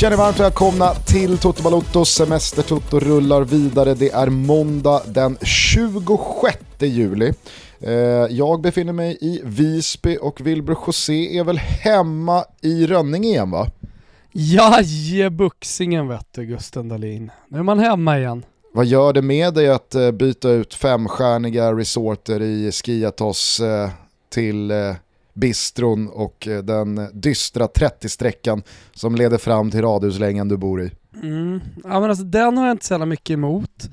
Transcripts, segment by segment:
Känner varmt välkomna till Toto Balotto. Semester Toto rullar vidare. Det är måndag den 26 juli. Eh, jag befinner mig i Visby och Wilbur José är väl hemma i Rönning igen va? Jajebuxingen vet du Gusten Dahlin. Nu är man hemma igen. Vad gör det med dig att eh, byta ut femstjärniga resorter i Skiatos eh, till bistron och eh, den dystra 30-sträckan som leder fram till radhuslängan du bor i? Mm. Ja, men alltså, den har jag inte så mycket emot.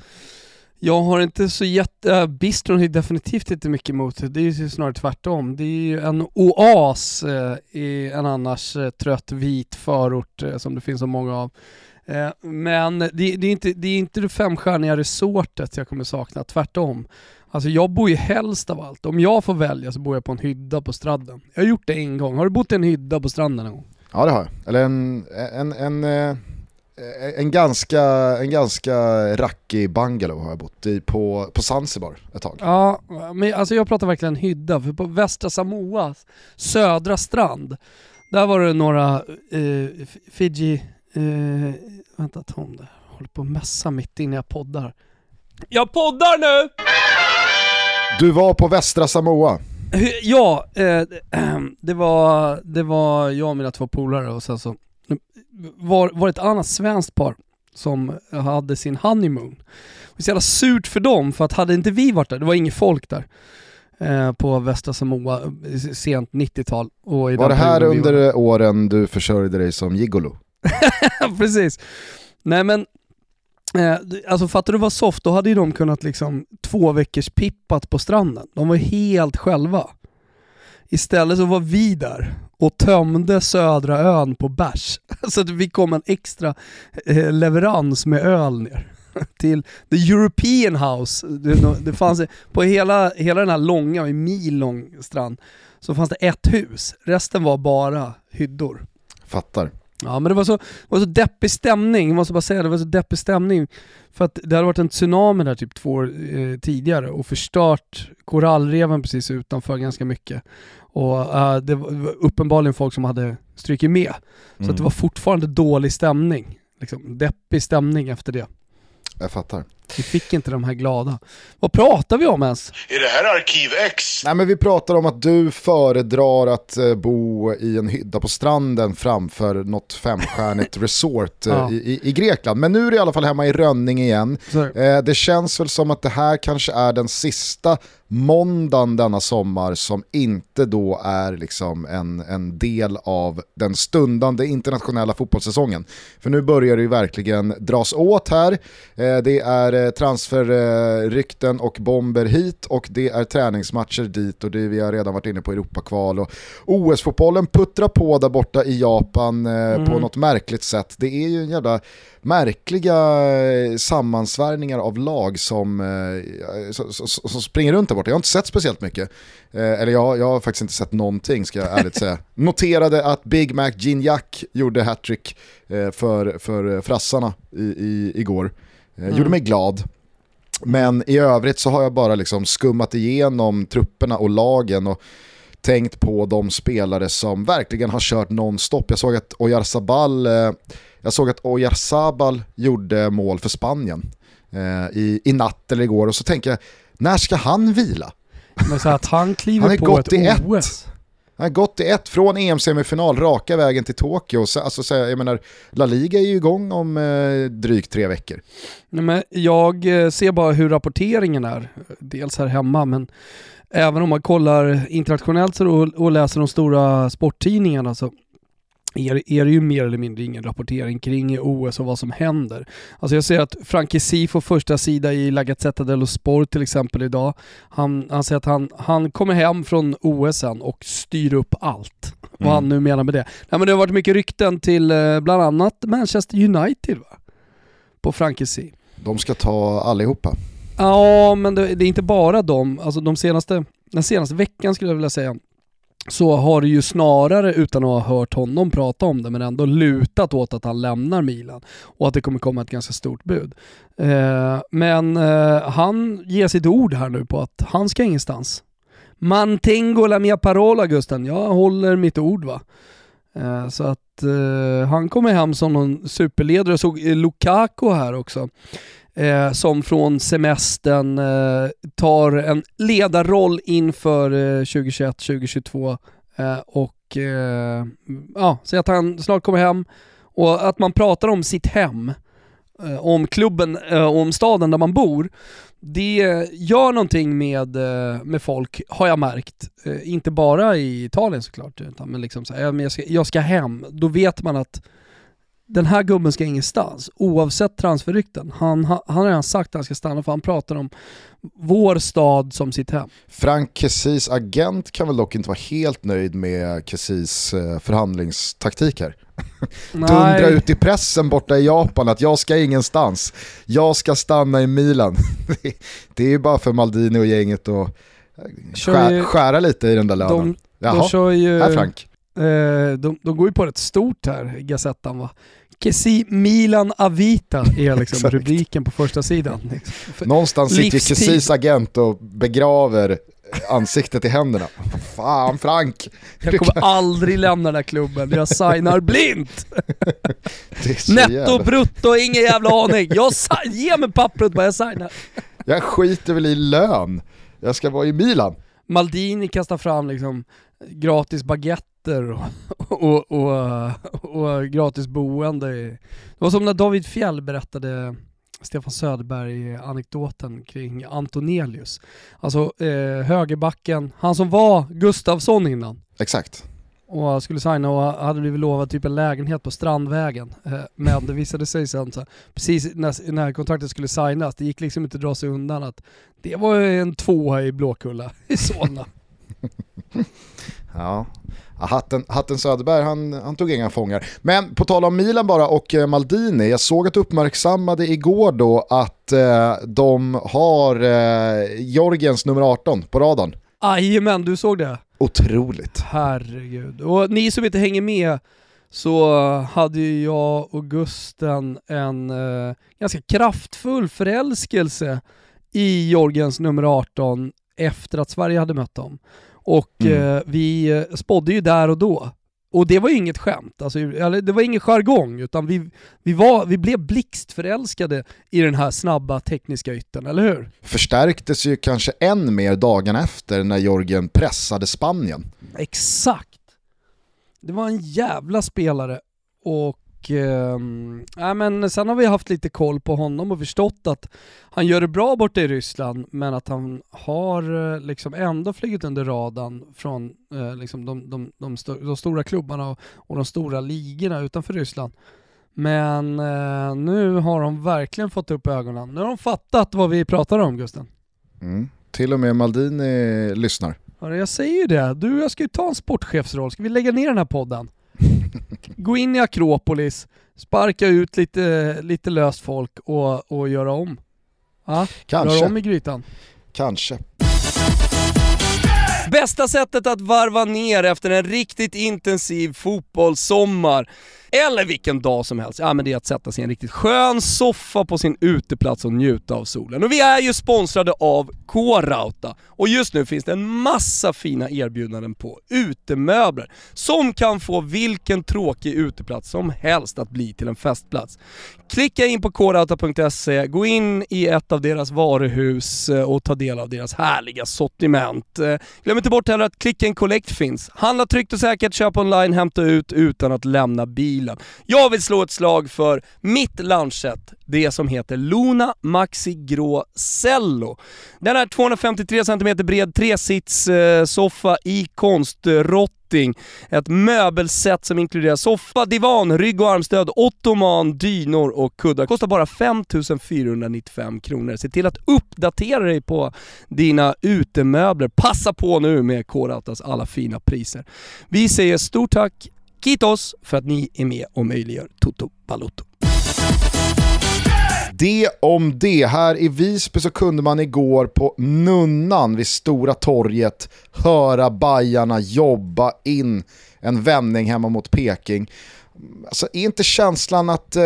Jag har inte så jätte... Äh, bistron har jag definitivt inte mycket emot. Det är ju snarare tvärtom. Det är ju en oas eh, i en annars eh, trött vit förort eh, som det finns så många av. Eh, men det, det, är inte, det är inte det femstjärniga resortet jag kommer sakna, tvärtom. Alltså jag bor ju helst av allt. Om jag får välja så bor jag på en hydda på stranden. Jag har gjort det en gång. Har du bott i en hydda på stranden någon gång? Ja det har jag. Eller en, en, en, en, eh, en ganska, en ganska rackig bungalow har jag bott i på, på Zanzibar ett tag. Ja, men alltså jag pratar verkligen hydda. För på västra Samoa, södra strand, där var det några eh, Fiji... Eh, vänta Tom, där. håller på att mässa mitt inne jag poddar. Jag poddar nu! Du var på västra Samoa. Ja, eh, det, var, det var jag och mina två polare och sen så var, var ett annat svenskt par som hade sin honeymoon. Det var så jävla surt för dem, för att hade inte vi varit där, det var inget folk där eh, på västra Samoa, sent 90-tal. Var det här under åren du försörjde dig som gigolo? Precis. Nej men Eh, alltså fattar du vad soft, då hade ju de kunnat liksom två veckors pippat på stranden. De var helt själva. Istället så var vi där och tömde södra ön på bärs. Så att vi kom en extra eh, leverans med öl ner till the European House. Det, det fanns, på hela, hela den här långa, en mil lång strand, så fanns det ett hus. Resten var bara hyddor. Fattar. Ja men det var så, det var så deppig stämning, jag måste bara säga det var så deppig stämning. För att det hade varit en tsunami där typ två år eh, tidigare och förstört korallreven precis utanför ganska mycket. Och uh, det var uppenbarligen folk som hade strykit med. Så mm. att det var fortfarande dålig stämning. Liksom, deppig stämning efter det. Jag fattar. Vi fick inte de här glada. Vad pratar vi om ens? Är det här Arkiv X? Nej men vi pratar om att du föredrar att eh, bo i en hydda på stranden framför något femstjärnigt resort eh, ja. i, i, Grekland. Men nu är du i alla fall hemma i Rönning igen. Eh, det känns väl som att det här kanske är den sista måndagen denna sommar som inte då är liksom en, en del av den stundande internationella fotbollssäsongen. För nu börjar det ju verkligen dras åt här. Eh, det är eh, transferrykten och bomber hit och det är träningsmatcher dit och det vi har redan varit inne på Europakval och OS-fotbollen puttrar på där borta i Japan eh, mm. på något märkligt sätt. Det är ju en jävla märkliga eh, sammansvärjningar av lag som, som, som, som, springer runt där borta. Jag har inte sett speciellt mycket. Eller jag, jag har faktiskt inte sett någonting ska jag ärligt säga. Noterade att Big Mac Gignac gjorde hattrick för, för frassarna i, i, igår. Eh, mm. Gjorde mig glad. Men i övrigt så har jag bara liksom skummat igenom trupperna och lagen och tänkt på de spelare som verkligen har kört nonstop. Jag såg att Oyarzabal, eh, jag såg att Oyarzabal gjorde mål för Spanien eh, i, i natt eller igår och så tänker jag, när ska han vila? Men så att han kliver han på ett OS. Ett. Han har gått i ett från EM-semifinal raka vägen till Tokyo. Alltså, jag menar, La Liga är ju igång om eh, drygt tre veckor. Nej, men jag eh, ser bara hur rapporteringen är, dels här hemma, men även om man kollar internationellt och, och läser de stora sporttidningarna så är, är det ju mer eller mindre ingen rapportering kring OS och vad som händer. Alltså jag ser att Frankie Si får första sida i La Gazzetta dello Sport till exempel idag. Han, han säger att han, han kommer hem från OS sen och styr upp allt. Mm. Vad han nu menar med det. Nej, men det har varit mycket rykten till eh, bland annat Manchester United va? På Frankie Si. De ska ta allihopa. Ja, men det, det är inte bara de. Alltså de senaste, den senaste veckan skulle jag vilja säga så har det ju snarare, utan att ha hört honom prata om det, men ändå lutat åt att han lämnar Milan och att det kommer komma ett ganska stort bud. Eh, men eh, han ger sitt ord här nu på att han ska ingenstans. Mantengo la mia parola Gusten, jag håller mitt ord va. Eh, så att eh, han kommer hem som någon superledare. Jag såg eh, Lukaku här också. Eh, som från semestern eh, tar en ledarroll inför eh, 2021-2022 eh, och eh, ja, säger att han snart kommer hem och att man pratar om sitt hem, eh, om klubben eh, och om staden där man bor det gör någonting med, eh, med folk, har jag märkt. Eh, inte bara i Italien såklart, utan men liksom så här, jag, ska, jag ska hem. Då vet man att den här gubben ska ingenstans, oavsett transferrykten. Han, han, han har redan sagt att han ska stanna för han pratar om vår stad som sitt hem. Frank Kessis agent kan väl dock inte vara helt nöjd med Kessis eh, förhandlingstaktik här? Dundra ut i pressen borta i Japan att jag ska ingenstans, jag ska stanna i Milan. det är ju bara för Maldini och gänget att skär, ju, skära lite i den där lönen. De, Jaha, de kör ju, här Frank. Eh, de, de, går ju på rätt stort här, Gazettan va? Kessi Milan Avita är liksom rubriken på första sidan. Någonstans sitter Kessis agent och begraver ansiktet i händerna. Fan Frank! Jag kommer aldrig lämna den här klubben, jag signar blint! Netto, jävla... brutto, ingen jävla aning. Jag Ge mig pappret bara jag signar. Jag skiter väl i lön, jag ska vara i Milan. Maldini kastar fram liksom gratis baguetter och, och, och, och, gratis boende. Det var som när David Fjell berättade Stefan Söderberg-anekdoten kring Antonelius. Alltså eh, högerbacken, han som var Gustavsson innan. Exakt. Och skulle signa och hade blivit lovad typ en lägenhet på Strandvägen. Eh, men det visade sig sen så precis när, när kontraktet skulle signas, det gick liksom inte att dra sig undan att det var en tvåa i Blåkulla i Solna. ja, Hatten, Hatten Söderberg han, han tog inga fångar. Men på tal om Milan bara och eh, Maldini, jag såg att du uppmärksammade igår då att eh, de har eh, Jorgens nummer 18 på radarn. Jajamän, du såg det? Otroligt. Herregud. Och ni som inte hänger med så hade ju jag och Gusten en eh, ganska kraftfull förälskelse i Jorgens nummer 18 efter att Sverige hade mött dem. Och mm. eh, vi eh, spådde ju där och då. Och det var ju inget skämt, alltså, det var ingen jargong, utan vi, vi, var, vi blev blixtförälskade i den här snabba tekniska ytten, eller hur? Förstärktes ju kanske än mer dagen efter när Jorgen pressade Spanien. Exakt! Det var en jävla spelare och eh, äh, men sen har vi haft lite koll på honom och förstått att han gör det bra borta i Ryssland men att han har eh, liksom ändå flugit under radarn från eh, liksom de, de, de, st de, stora klubbarna och, och, de stora ligorna utanför Ryssland. Men eh, nu har de verkligen fått upp ögonen. Nu har de fattat vad vi pratar om Gusten. Mm. Till och med Maldini lyssnar. Ja, jag säger ju det. Du, jag ska ju ta en sportchefsroll. Ska vi lägga ner den här podden? Gå in i Akropolis, sparka ut lite, lite löst folk och, och göra om. Ja, Kanske. Göra om i grytan. Kanske. Bästa sättet att varva ner efter en riktigt intensiv fotbollssommar eller vilken dag som helst, ja men det är att sätta sig i en riktigt skön soffa på sin uteplats och njuta av solen. Och vi är ju sponsrade av K-Rauta och just nu finns det en massa fina erbjudanden på utemöbler som kan få vilken tråkig uteplats som helst att bli till en festplats. Klicka in på krauta.se, gå in i ett av deras varuhus eh, och ta del av deras härliga sortiment. Eh, glöm inte bort heller att Click and Collect finns. Handla tryggt och säkert, köp online, hämta ut utan att lämna bilen. Jag vill slå ett slag för mitt lunchset, det som heter Luna Maxi Grå Cello. Den är 253 cm bred tresitssoffa eh, i konstrott ett möbelset som inkluderar soffa, divan, rygg och armstöd, ottoman, dynor och kuddar. Kostar bara 5495 kronor. Se till att uppdatera dig på dina utemöbler. Passa på nu med K-Rautas alla fina priser. Vi säger stort tack, Kitos, för att ni är med och möjliggör Toto Balotto. Det om det. Här i Visby så kunde man igår på Nunnan vid Stora torget höra Bajarna jobba in en vändning hemma mot Peking. Alltså, är inte känslan att eh,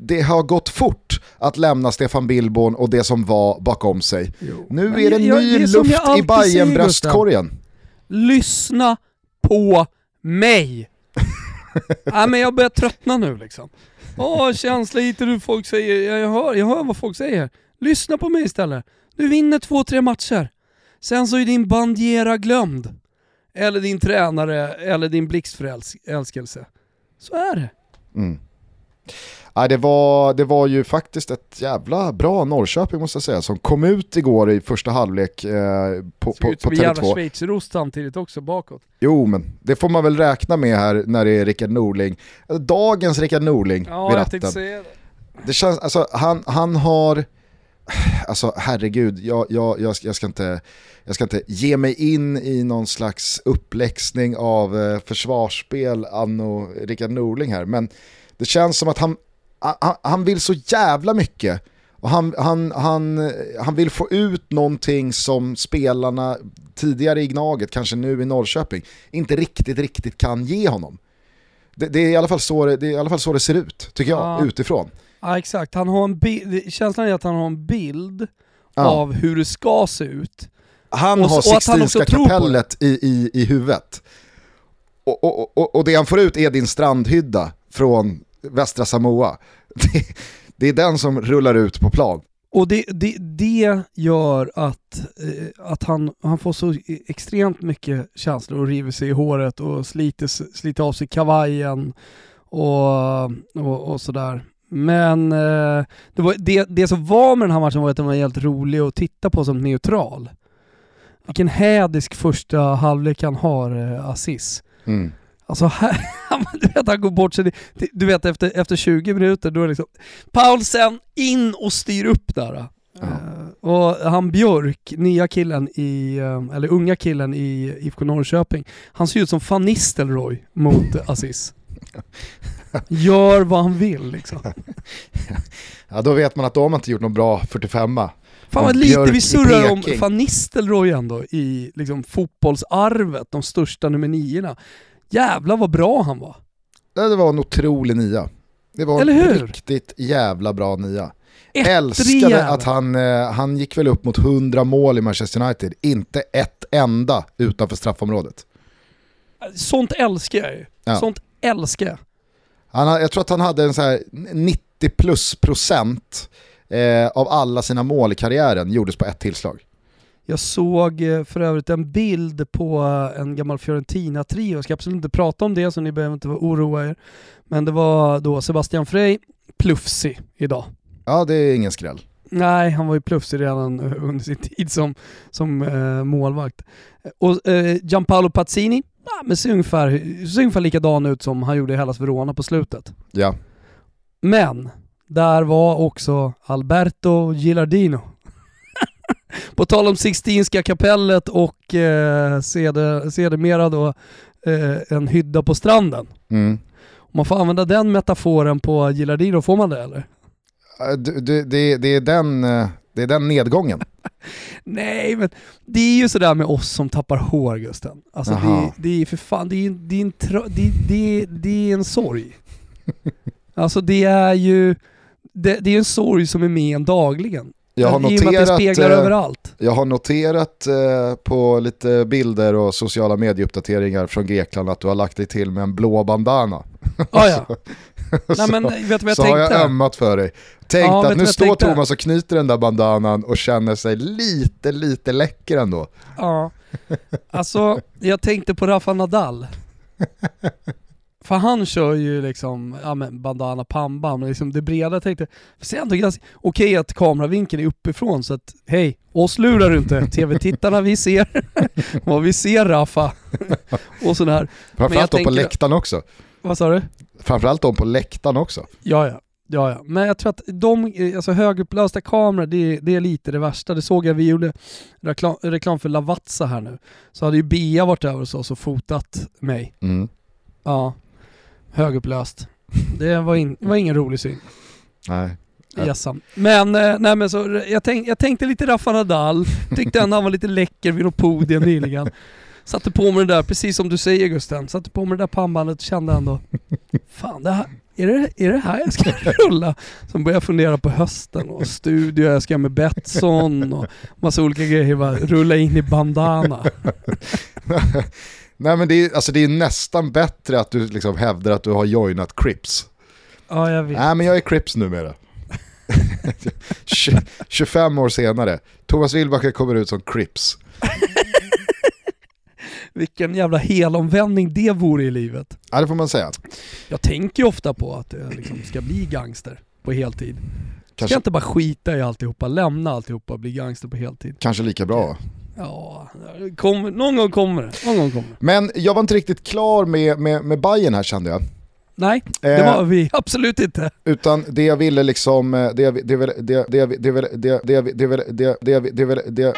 det har gått fort att lämna Stefan Billborn och det som var bakom sig? Jo. Nu är det jag, ny jag, det luft i Bajen bröstkorgen Lyssna på mig! Nej men jag börjar tröttna nu liksom. Åh, känsla hit hur folk säger. Jag hör, jag hör vad folk säger. Lyssna på mig istället. Du vinner två, tre matcher. Sen så är din bandiera glömd. Eller din tränare, eller din blixtförälskelse. Så är det. Mm. Ja, det, var, det var ju faktiskt ett jävla bra Norrköping måste jag säga, som kom ut igår i första halvlek eh, på, på, på Tele2. jävla schweizerost samtidigt också bakåt. Jo, men det får man väl räkna med här när det är Rickard Norling. Dagens Rickard Norling ja, vid ratten. Jag säga det. det känns, alltså han, han har, alltså herregud, jag, jag, jag, jag, ska inte, jag ska inte ge mig in i någon slags uppläxning av eh, försvarsspel anno Rickard Norling här, men det känns som att han, han, han vill så jävla mycket. Och han, han, han, han vill få ut någonting som spelarna tidigare i Gnaget, kanske nu i Norrköping, inte riktigt, riktigt kan ge honom. Det, det är, i alla fall så det, det, är i alla fall så det ser ut, tycker jag, ja. utifrån. Ja exakt, han har en bild, känslan är att han har en bild ja. av hur det ska se ut. Han och, har Sixtinska kapellet i, i, i huvudet. Och, och, och, och det han får ut är din strandhydda från västra Samoa. Det, det är den som rullar ut på plan. Och det, det, det gör att, eh, att han, han får så extremt mycket känslor och river sig i håret och sliter, sliter av sig kavajen och, och, och sådär. Men eh, det, var, det, det som var med den här matchen var att den var helt rolig att titta på som neutral. Vilken hädisk första halvlek han har, eh, Assis. Mm. Alltså här, du vet han går bort sig, du vet efter, efter 20 minuter då är det liksom Paulsen in och styr upp där. Ja. Uh, och han Björk, nya killen i, uh, eller unga killen i IFK Norrköping, han ser ut som Van Nistelrooy mot Aziz. Gör vad han vill liksom. ja då vet man att de har inte gjort någon bra 45 Fan vad lite vi surrar om Van Nistelrooy ändå i liksom, fotbollsarvet, de största nummer niorna. Jävlar vad bra han var. Det var en otrolig nia. Det var en riktigt jävla bra nia. Ett Älskade rejäl. att han, eh, han gick väl upp mot 100 mål i Manchester United, inte ett enda utanför straffområdet. Sånt älskar jag ju. Ja. Sånt älskar jag. Han, jag tror att han hade en så här 90 plus procent eh, av alla sina mål i karriären gjordes på ett tillslag. Jag såg eh, för övrigt en bild på eh, en gammal Fiorentina-trio, jag ska absolut inte prata om det så ni behöver inte oroa er. Men det var då Sebastian Frey, plufsig idag. Ja det är ingen skräll. Nej, han var ju plufsig redan eh, under sin tid som, som eh, målvakt. Och eh, Gianpaolo Pazzini, ja, men ser ungefär, ser ungefär likadan ut som han gjorde i Hellas Verona på slutet. Ja. Men, där var också Alberto Gilardino på tal om Sixtinska kapellet och eh, sedermera då eh, en hydda på stranden. Mm. Om man får använda den metaforen på Gilardino, får man det eller? Det, det, det, är, den, eh, det är den nedgången. Nej men det är ju sådär med oss som tappar hår Gusten. Alltså det, det, är för fan, det är, det är, en, det, det, det är en sorg. alltså det är ju, det, det är en sorg som är med en dagligen. Jag har noterat, speglar eh, överallt. Jag har noterat eh, på lite bilder och sociala medieuppdateringar från Grekland att du har lagt dig till med en blå bandana. Ah, ja. Nej, men, vet vad jag så tänkte? har jag ömmat för dig. Tänkt ja, att nu står Thomas och knyter den där bandanan och känner sig lite, lite läcker ändå. Ja, alltså jag tänkte på Rafa Nadal. För han kör ju liksom, ja men bandana pamba, men liksom det breda tänkte, ändå ganska okej okay att kameravinkeln är uppifrån så att hej, oss lurar du inte, tv-tittarna vi ser vad vi ser Rafa. och sådär. Framförallt de på läktaren också. Vad sa du? Framförallt de på läktaren också. Ja, ja. Ja, ja. Men jag tror att de, alltså högupplösta kameror, det, det är lite det värsta. Det såg jag, vi gjorde reklam, reklam för Lavazza här nu. Så hade ju Bea varit över hos oss och fotat mig. Mm. Ja, högupplöst. Det var, in, var ingen rolig syn. Nej. Ledsen. Men, eh, nej, men så, jag, tänk, jag tänkte lite Rafa Nadal, tyckte ändå han var lite läcker vid något podium nyligen. Satte på mig det där, precis som du säger Gusten, satte på mig det där pannbandet och kände ändå, fan det här, är, det, är det här jag ska rulla? Så började jag fundera på hösten och studio jag ska med Betsson och massa olika grejer, bara rulla in i bandana. Nej men det är, alltså det är nästan bättre att du liksom hävdar att du har joinat Crips. Ja, jag vet. Nej men jag är Crips numera. 25 år senare, Thomas Wilbacher kommer ut som Crips. Vilken jävla helomvändning det vore i livet. Ja det får man säga. Jag tänker ju ofta på att jag liksom ska bli gangster på heltid. Kanske, Ska jag inte bara skita i alltihopa, lämna alltihopa och bli gangster på heltid? kanske lika bra. Ja, kom, någon gång kommer det. Någon gång kommer det. Men jag var inte riktigt klar med, med, med Bayern här kände jag. Nej, det Eh, var vi absolut inte. Utan det jag ville liksom, eh, det jag, det jag, ville- det det det det det det det det det det det det det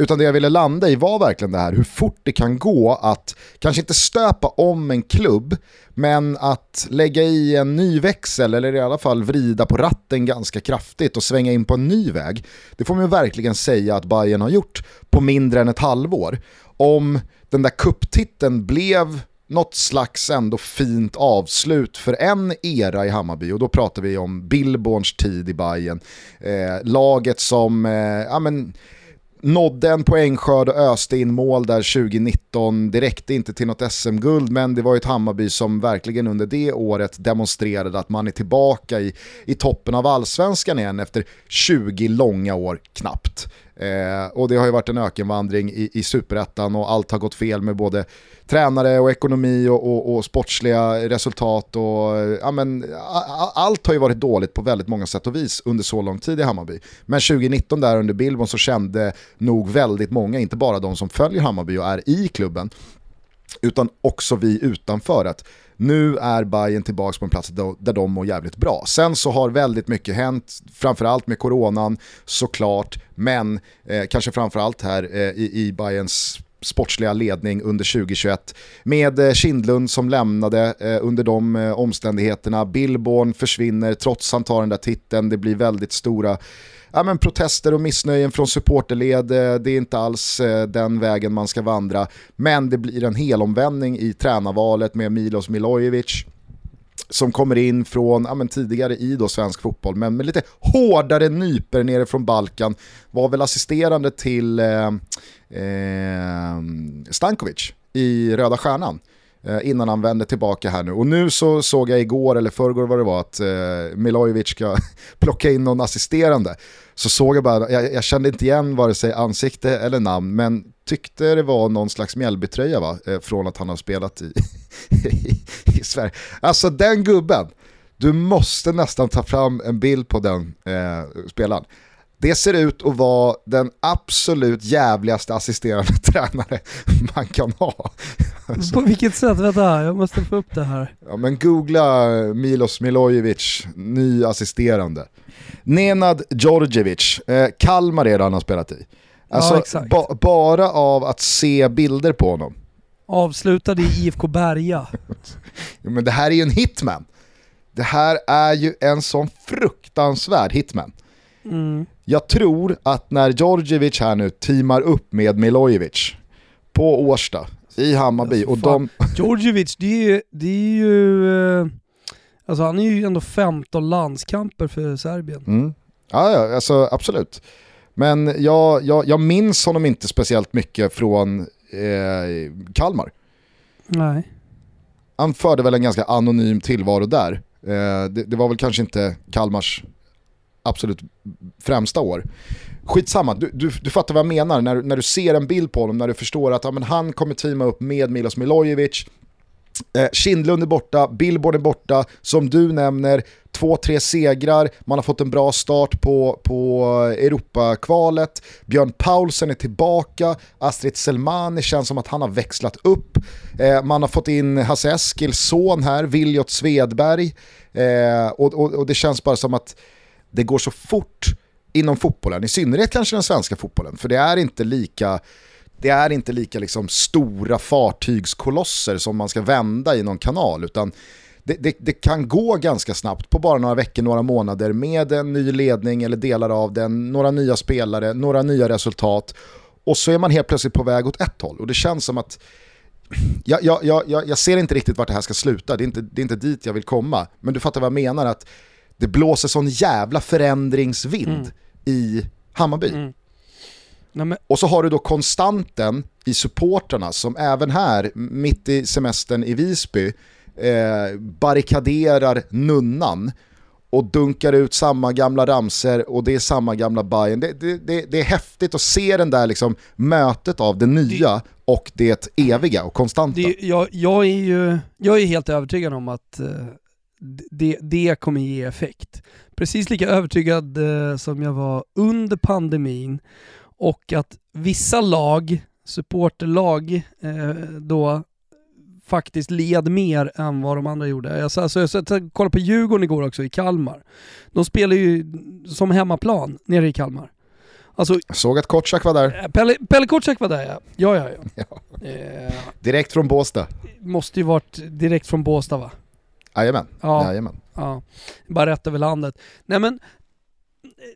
utan det jag ville landa i var verkligen det här hur fort det kan gå att, kanske inte stöpa om en klubb, men att lägga i en ny växel eller i alla fall vrida på ratten ganska kraftigt och svänga in på en ny väg. Det får man ju verkligen säga att Bayern har gjort på mindre än ett halvår. Om den där kupptiteln blev något slags ändå fint avslut för en era i Hammarby och då pratar vi om Billborns tid i Bayern. Eh, laget som eh, ja, men, nådde en poängskörd och öste in mål där 2019. Det räckte inte till något SM-guld men det var ju ett Hammarby som verkligen under det året demonstrerade att man är tillbaka i, i toppen av allsvenskan igen efter 20 långa år knappt. Eh, och det har ju varit en ökenvandring i, i superettan och allt har gått fel med både tränare och ekonomi och, och, och sportsliga resultat. Och, ja, men, allt har ju varit dåligt på väldigt många sätt och vis under så lång tid i Hammarby. Men 2019 där under Bilbon så kände nog väldigt många, inte bara de som följer Hammarby och är i klubben, utan också vi utanför att nu är Bayern tillbaka på en plats där där de mår jävligt bra. Sen så har väldigt mycket hänt, framförallt med coronan såklart, men eh, kanske framförallt här eh, i, i Bayerns sportsliga ledning under 2021 med eh, Kindlund som lämnade eh, under de eh, omständigheterna. Billborn försvinner trots han tar den där titeln. Det blir väldigt stora ja, men protester och missnöjen från supporterled. Det är inte alls den vägen man ska vandra. Men det blir en helomvändning i tränarvalet med Milos Milojevic som kommer in från ja, men tidigare i då svensk fotboll, men med lite hårdare nyper nere från Balkan. Var väl assisterande till eh, eh, Stankovic i Röda Stjärnan eh, innan han vände tillbaka här nu. Och nu så såg jag igår, eller förrgår vad det var, att eh, Milojevic ska plocka in någon assisterande. Så såg jag bara, jag, jag kände inte igen vare sig ansikte eller namn, men tyckte det var någon slags Mjällbytröja va? Eh, från att han har spelat i, i, i Sverige. Alltså den gubben, du måste nästan ta fram en bild på den eh, spelaren. Det ser ut att vara den absolut jävligaste assisterande tränare man kan ha. På vilket sätt? Vänta, jag måste få upp det här. Ja, men googla Milos Milojevic, ny assisterande. Nenad Djordjevic, eh, Kalmar är det han har spelat i. Alltså, exakt. ba- bara av att se bilder på honom. Avslutade i IFK Berga. Jo, men det här är ju en hitman. Det här är ju en sån fruktansvärd hitman. Mm. Jag tror att när Djordjevic här nu teamar upp med Milojevic på Årsta i Hammarby och de... Djordjevic, det är ju, det är ju eh, alltså han är ju ändå 15 landskamper för Serbien. Mm. Ja, ja, alltså absolut. Men jag, jag, jag minns honom inte speciellt mycket från eh, Kalmar. Nej. Han förde väl en ganska anonym tillvaro där. Eh, det, det var väl kanske inte Kalmars absolut främsta år. Skitsamma, du, du, du fattar vad jag menar. När, du- när du ser en bild på honom, när du förstår att ja, men han kommer teama upp med Milos Milojevic, Eh, Kindlund är borta, Billboard är borta, som du nämner, två, tre segrar, man har fått en bra start på, på Europakvalet, Björn Paulsen är tillbaka, Astrid Selmani känns som att han har växlat upp, eh, man har fått in Hasse Eskils son här, Viljot Svedberg, eh, och, och, och det känns bara som att det går så fort inom fotbollen, i synnerhet kanske den svenska fotbollen, för det är inte lika det är inte lika liksom stora fartygskolosser som man ska vända i någon kanal, utan det, det, det kan gå ganska snabbt på bara några veckor, några månader med en ny ledning eller delar av den, några nya spelare, några nya resultat och så är man helt plötsligt på väg åt ett håll. Och det känns som att jag, jag, jag, jag ser inte riktigt vart det här ska sluta, det är, inte, det är inte dit jag vill komma, men du fattar vad jag menar att det blåser sån jävla förändringsvind Mm. i Hammarby. Mm. Nej, Och så har du då konstanten i supporterna som även här, mitt i semestern i Visby, eh, barrikaderar nunnan och dunkar ut samma gamla ramser och det är samma gamla Bayern. Det, det, det, det är häftigt att se den där liksom mötet av det nya och det eviga och konstanta. jag, jag, är ju jag är helt övertygad om att uh, det, det kommer ge effekt. Precis lika övertygad uh, som jag var under pandemin och att vissa lag, supporterlag, uh, då faktiskt led mer än vad de andra gjorde. Jag, alltså, jag, jag kollade på Djurgården igår också i Kalmar. De spelar ju som hemmaplan nere i Kalmar. Alltså, jag såg att Kotschak var där. Eh, Pelle, Pelle Kotschak var där ja. Ja, ja, ja. ja. Eh, direkt från Båstad. Måste ju varit direkt från Båstad va? Jajamän. Ja. Jajamän. ja. Bara rätt över landet. Nej men,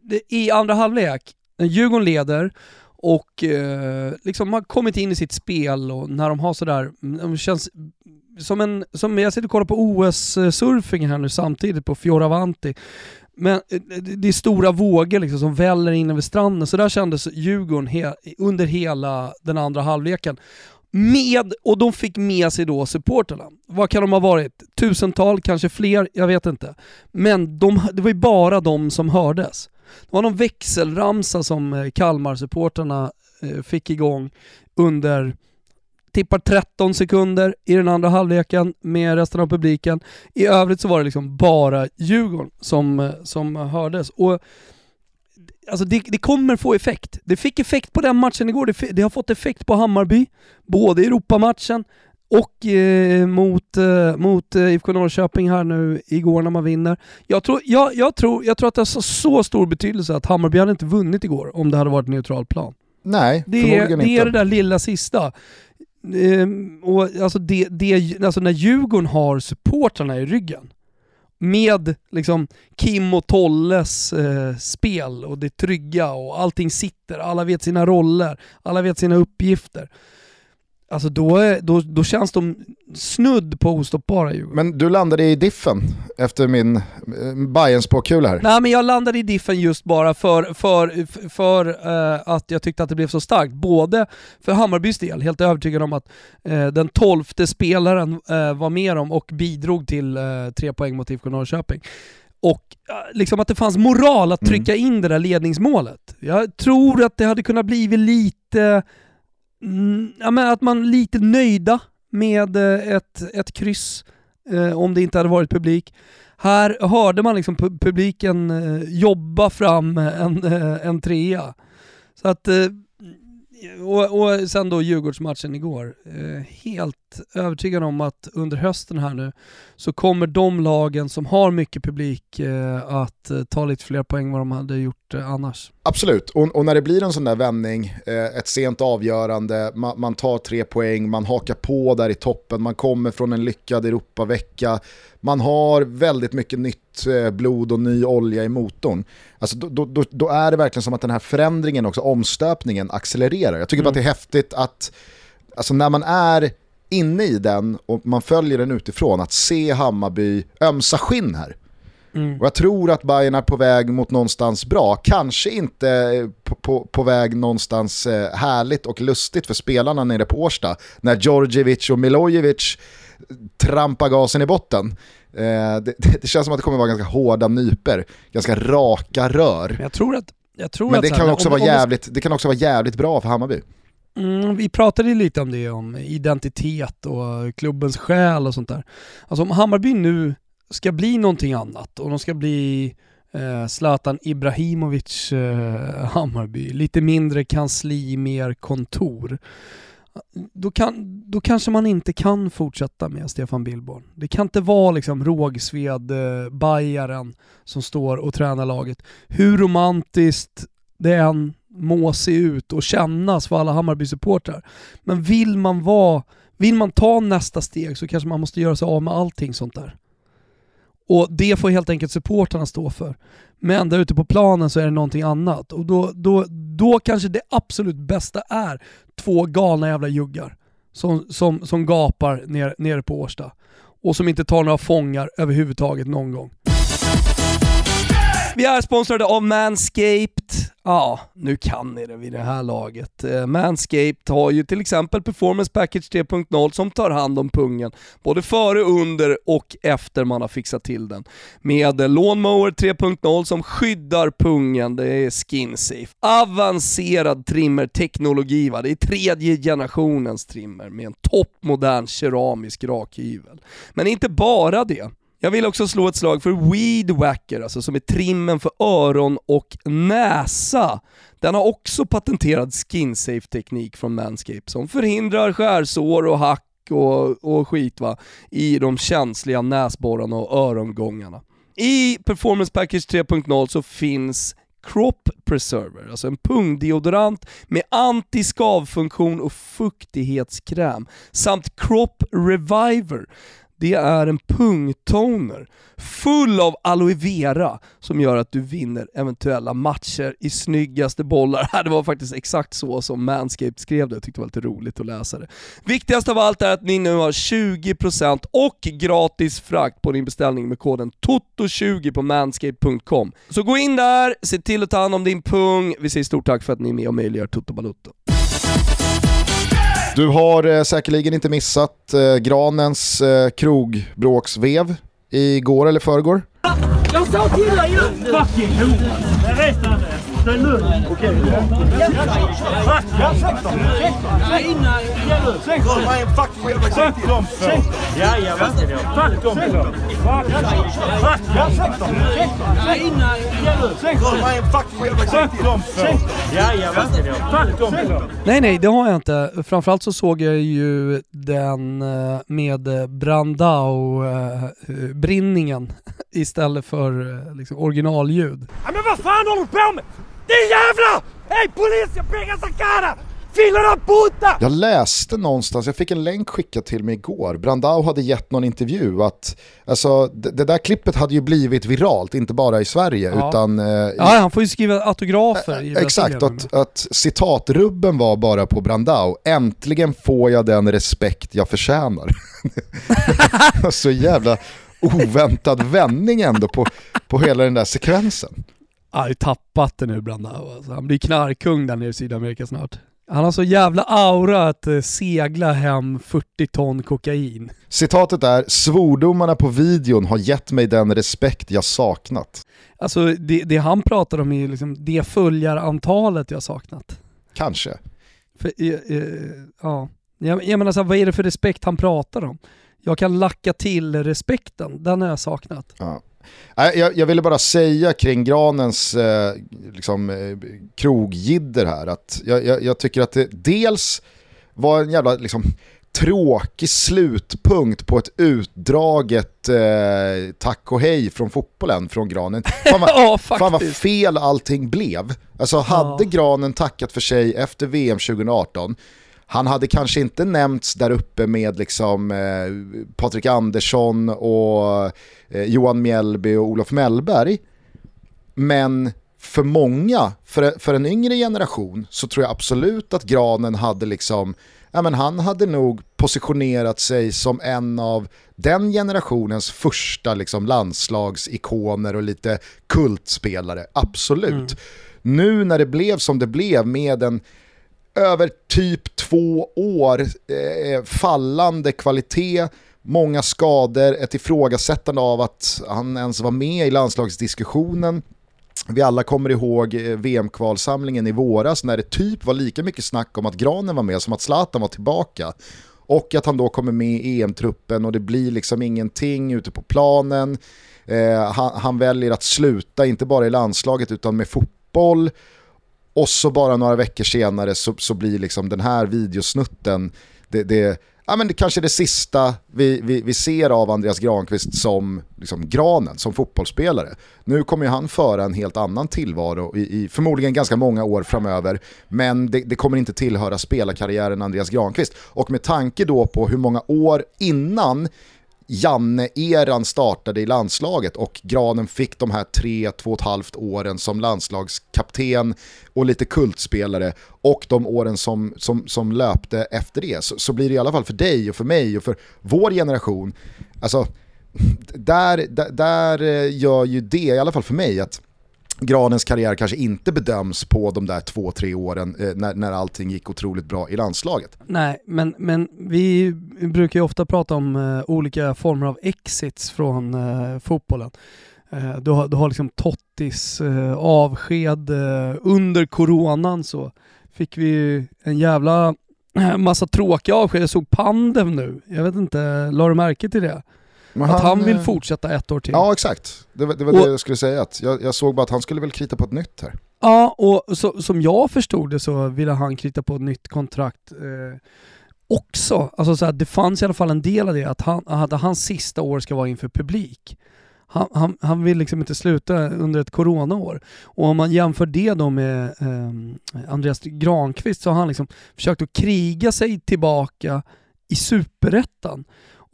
det, i andra halvlek, Djurgården leder och eh, liksom har kommit in i sitt spel och när de har sådär, det känns som en, som jag sitter och kollar på OS-surfing här nu samtidigt på Fioravanti. Men eh, det är stora vågor liksom som väller in över stranden, så där kändes Djurgården he under hela den andra halvleken. Med, och de fick med sig då supporterna. Vad kan de ha varit? Tusental, kanske fler, jag vet inte. Men de, det var ju bara de som hördes. Det var någon växelramsa som eh, Kalmar-supporterna eh, fick igång under tippar 13 sekunder i den andra halvleken med resten av publiken. I övrigt så var det liksom bara Djurgården som, eh, som hördes. Och Alltså det, det, kommer få effekt. Det fick effekt på den matchen igår, det, det har fått effekt på Hammarby, både i Europamatchen och eh, mot, eh, mot eh, IFK Norrköping här nu igår när man vinner. Jag tror, jag, jag tror, jag tror att det har så, så stor betydelse att Hammarby hade inte vunnit igår om det hade varit neutral plan. Nej, det är, det är det där lilla sista. Ehm, och alltså, det, det, alltså när Djurgården har supportrarna i ryggen, med liksom Kim och Tolles eh, spel och det trygga och allting sitter, alla vet sina roller, alla vet sina uppgifter. Alltså då, är, då, då känns de snudd på ostoppbara Djurgården. Men du landade i diffen efter min eh, Bayerns spåkula här. Nej men jag landade i diffen just bara för, för, för uh, att jag tyckte att det blev så starkt. Både för Hammarbys del, helt övertygad om att uh, den tolfte spelaren uh, var med dem och bidrog till tre poäng mot IFK Norrköping. Och liksom att det fanns moral att trycka mm. in det där ledningsmålet. Jag tror att det hade kunnat bli lite Mm, ja, men att man är lite nöjda med eh, ett, ett kryss eh, om det inte hade varit publik. Här hörde man liksom publiken eh, jobba fram en, eh, en trea. Så att eh, och, och sen då Djurgårdsmatchen igår. Eh, helt övertygad om att under hösten här nu så kommer de lagen som har mycket publik eh, att eh, ta lite fler poäng än vad de hade gjort eh, annars. Absolut, och, och, när det blir en sån där vändning, eh, ett sent avgörande, man, man, tar tre poäng, man hakar på där i toppen, man kommer från en lyckad Europavecka, man har väldigt mycket nytt eh, blod och ny olja i motorn. Alltså då, då, då, är det verkligen som att den här förändringen, också omstöpningen, accelererar. Jag tycker mm. bara att det är häftigt att alltså när man är inne i den och man följer den utifrån, att se Hammarby ömsa skinn här. Mm. Och jag tror att Bayern är på väg mot någonstans bra, kanske inte eh, på, på, på, väg någonstans eh, härligt och lustigt för spelarna nere på Årsta, när Djordjevic och Milojevic trampar gasen i botten. Eh, det, det, känns som att det kommer vara ganska hårda nyper, ganska raka rör. Jag tror att, jag tror Men att det, kan också om, vara jävligt, det kan också vara jävligt bra för Hammarby. Mm, vi pratade lite om det, om identitet och klubbens själ och sånt där. Alltså om Hammarby nu ska bli någonting annat och de ska bli eh, Zlatan Ibrahimovic eh, Hammarby, lite mindre kansli, mer kontor då, kan, då kanske man inte kan fortsätta med Stefan Billborn. Det kan inte vara liksom Rågsved, eh, Bajaren som står och tränar laget. Hur romantiskt det än må se ut och kännas för alla Hammarby-supportrar. Men vill man vara, vill man ta nästa steg så kanske man måste göra sig av med allting sånt där. Och det får helt enkelt supportarna stå för. Men där ute på planen så är det någonting annat. Och då, då, då kanske det absolut bästa är två galna jävla juggar som, som, som gapar ner, nere på Årsta. Och som inte tar några fångar överhuvudtaget någon gång. Vi är sponsrade av Manscaped. Ja, nu kan ni det vid det här laget. Eh, Manscaped har ju till exempel Performance Package 3.0 som tar hand om pungen, både före, under och efter man har fixat till den. Med Lawnmower 3.0 som skyddar pungen, det är skin safe. Avancerad trimmerteknologi va, det är tredje generationens trimmer med en toppmodern keramisk rakhyvel. Men inte bara det. Jag vill också slå ett slag för Weed Wacker, alltså som är trimmen för öron och näsa. Den har också patenterad skin safe teknik från Manscaped som förhindrar skärsår och hack och, och skit va, i de känsliga näsborrarna och örongångarna. I Performance Package 3.0 så finns Crop Preserver, alltså en pungdeodorant med antiskavfunktion och fuktighetskräm, samt Crop Reviver det är en pungtoner full av aloe vera som gör att du vinner eventuella matcher i snyggaste bollar. Det var faktiskt exakt så som Manscaped skrev det, jag tyckte det var lite roligt att läsa det. Viktigast av allt är att ni nu har 20% och gratis frakt på din beställning med koden TOTO20 på manscaped.com. Så gå in där, se till att ta hand om din pung. Vi säger stort tack för att ni är med och möjliggör Toto Balutto. Du har eh, säkerligen inte missat eh, Granens eh, krogbråksvev igår eller förrgår. Jag sa till dig ju! Fucking hora! Jag vet inte. Ställ lugn. Okej. Sänk dem! Jajamän. Fuck dem! Nej nej, det har jag inte. Framförallt så såg jag ju den eh, med Brandao-brinningen istället för eh, liksom, originalljud. Men vad fan håller du på med? Din jävla! Hej polis, jag pengar saccara! Fila puta! Jag läste någonstans, jag fick en länk skickad till mig igår, Brandao hade gett någon intervju att alltså, det, det där klippet hade ju blivit viralt, inte bara i Sverige ja. utan... Eh, ja, han får ju skriva autografer i Exakt, att, att citatrubben var bara på Brandao, äntligen får jag den respekt jag förtjänar. Så jävla oväntad vändning ändå på, på hela den där sekvensen. Har ju tappat det nu Brandao alltså. Han blir knarkung där nere i Sydamerika snart. Han har så jävla aura att eh, segla hem 40 ton kokain. Citatet är “Svordomarna på videon har gett mig den respekt jag saknat”. Alltså det, det han pratar om är liksom det följarantalet jag saknat. Kanske. För, eh, eh, ja. Jag, jag menar så här, vad är det för respekt han pratar om? Jag kan lacka till respekten, den har jag saknat. Ja. Jag, jag ville bara säga kring Granens eh, liksom, eh, krogjidder här att jag, jag, jag, tycker att det dels var en jävla liksom, tråkig slutpunkt på ett utdraget eh, tack och hej från fotbollen från Granen. Fan vad, ja, fan vad fel allting blev. Alltså hade ja. Granen tackat för sig efter VM 2018 han hade kanske inte nämnts där uppe med liksom, eh, Patrik Andersson och eh, Johan Mjällby och Olof Mellberg. Men för många, för, för en yngre generation, så tror jag absolut att Granen hade liksom, ja men han hade nog positionerat sig som en av den generationens första liksom landslagsikoner och lite kultspelare, absolut. Mm. Nu när det blev som det blev med en över typ två år eh, eh, fallande kvalitet, många skador, ett ifrågasättande av att han ens var med i landslagsdiskussionen. Vi alla kommer ihåg eh, VM-kvalsamlingen i våras när det typ var lika mycket snack om att Granen var med som att Zlatan var tillbaka. Och att han då kommer med i EM-truppen och det blir liksom ingenting ute på planen. Eh, han, han, väljer att sluta, inte bara i landslaget utan med fotboll. Och så bara några veckor senare så, så blir liksom den här videosnutten, det, det, ja, men det kanske det sista vi, vi, vi ser av Andreas Granqvist som liksom, granen, som fotbollsspelare. Nu kommer ju han föra en helt annan tillvaro i, i förmodligen ganska många år framöver, men det, det kommer inte tillhöra spelarkarriären Andreas Granqvist. Och med tanke då på hur många år innan Janne-eran startade i landslaget och Granen fick de här tre, två och ett halvt åren som landslagskapten och lite kultspelare och de åren som, som, som löpte efter det. Så, så blir det i alla fall för dig och för mig och för vår generation, alltså där, där, där eh, gör ju det, i alla fall för mig, att Granens karriär kanske inte bedöms på de där två, tre åren eh, när, när allting gick otroligt bra i landslaget. Nej, men, men vi brukar ju ofta prata om eh, olika former av exits från eh, fotbollen. Eh, du, har, du har liksom Tottis eh, avsked eh, under coronan så fick vi en jävla eh, massa tråkiga avsked. Jag såg Pandev nu, jag vet inte, la du märke till det? Men att han, han vill eh, fortsätta ett år till. Ja exakt, det, var det, var och, det jag skulle säga. Att jag, jag, såg bara att han skulle väl krita på ett nytt här. Ja, och så, som jag förstod det så ville han krita på ett nytt kontrakt eh, också. Alltså så här, det fanns i alla fall en del av det, att, han, att hans sista år ska vara inför publik. Han, han, han, vill liksom inte sluta under ett coronaår. Och om man jämför det då med eh, Andreas Granqvist så har han liksom försökt att kriga sig tillbaka i superettan.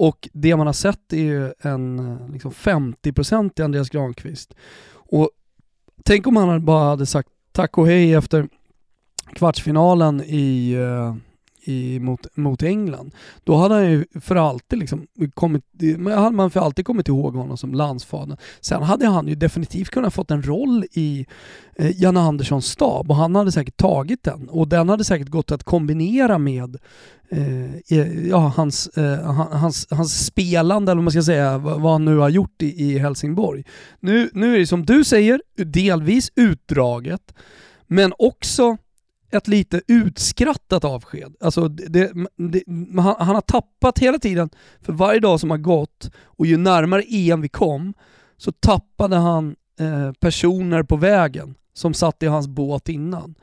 Och det man har sett är ju en liksom 50% i Andreas Granqvist. Och tänk om han bara hade sagt tack och hej efter kvartsfinalen i uh, i, mot, mot England, då hade han ju för alltid liksom kommit, hade man för alltid kommit ihåg honom som landsfadern. Sen hade han ju definitivt kunnat fått en roll i eh, Janne Anderssons stab och han hade säkert tagit den och den hade säkert gått att kombinera med eh, ja, hans, eh, hans, hans spelande, eller vad man ska säga, vad han nu har gjort i, i Helsingborg. Nu, nu är det som du säger, delvis utdraget, men också ett lite utskrattat avsked. Alltså det, det, han, han, har tappat hela tiden, för varje dag som har gått och ju närmare EM vi kom så tappade han eh, personer på vägen som satt i hans båt innan.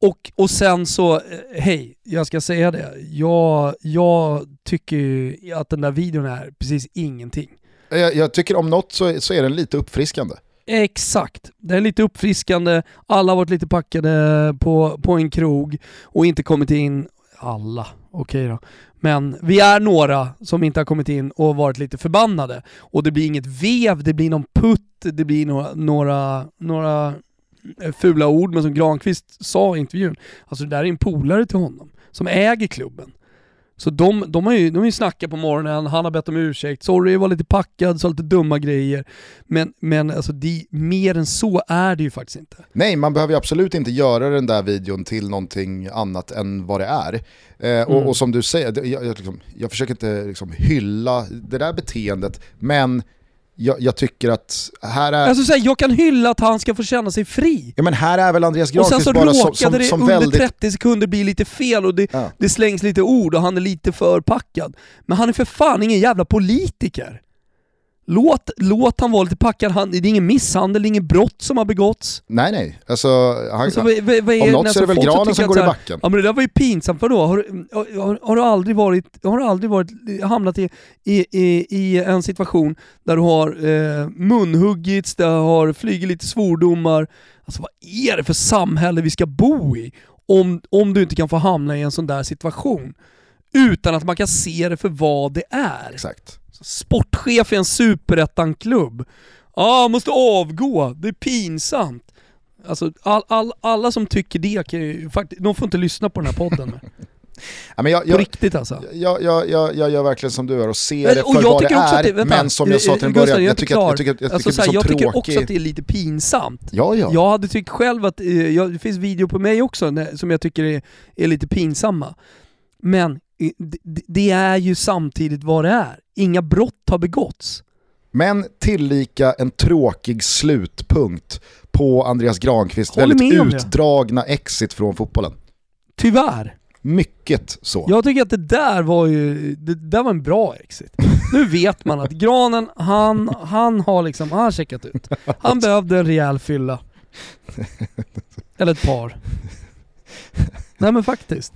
Och, och sen så, eh, hej, jag ska säga det, jag, jag tycker att den där videon är precis ingenting. Jag, jag tycker om något så, så är den lite uppfriskande. Exakt. Det är lite uppfriskande, alla har varit lite packade på, på en krog och inte kommit in, alla, okej okay då. Men vi är några som inte har kommit in och varit lite förbannade. Och det blir inget vev, det blir någon putt, det blir några, några, några fula ord, men som Granqvist sa i intervjun, alltså det där är en polare till honom, som äger klubben. Så de, de, har ju, de har ju snackat på morgonen, han har bett om ursäkt, sorry jag var lite packad, sa lite dumma grejer. Men, men alltså de, mer än så är det ju faktiskt inte. Nej, man behöver ju absolut inte göra den där videon till någonting annat än vad det är. Eh, och, mm. och, som du säger, jag, jag, liksom, jag försöker inte liksom hylla det där beteendet, men jag, jag, tycker att här är... Alltså, här, jag kan hylla att han ska få känna sig fri. Ja men här är väl Andreas Granqvist bara som, som, som, som under väldigt... 30 sekunder bli lite fel och det, ja. det slängs lite ord och han är lite för packad. Men han är för fan ingen jävla politiker. Låt, låt han vara lite packad, han, det är ingen misshandel, det är inget brott som har begåtts. Nej nej, alltså, han, alltså vad, vad är, om något så är det väl granen som går i backen. Ja men det där var ju pinsamt, vadå? Har, har, har, du aldrig varit, har du aldrig varit, hamnat i, i, i, i en situation där du har eh, munhuggits, där har flugit lite svordomar. Alltså vad är det för samhälle vi ska bo i? Om, om du inte kan få hamna i en sån där situation. Utan att man kan se det för vad det är. Exakt. Sportchef i en superettan-klubb. Ja, ah, måste avgå, det är pinsamt. Alltså all, all, alla som tycker det kan ju faktiskt, de får inte lyssna på den här podden. Ja, men jag, jag, på riktigt alltså. Jag, jag, jag, jag gör verkligen som du gör och ser det för vad det är, det, vänta, men som jag sa till en början, jag, tycker, att, jag tycker, jag alltså, tycker, så här, jag tycker också att det är lite pinsamt. Ja, ja. Jag hade tyckt själv att, eh, jag, det finns video på mig också som jag tycker är, är lite pinsamma. Men det är ju samtidigt vad det är. Inga brott har begåtts. Men tillika en tråkig slutpunkt på Andreas Granqvists väldigt utdragna det. exit från fotbollen. Tyvärr. Mycket så. Jag tycker att det där var ju, det där var en bra exit. Nu vet man att Granen, han, han har liksom, han har checkat ut. Han behövde en rejäl fylla. Eller ett par. Nej men faktiskt.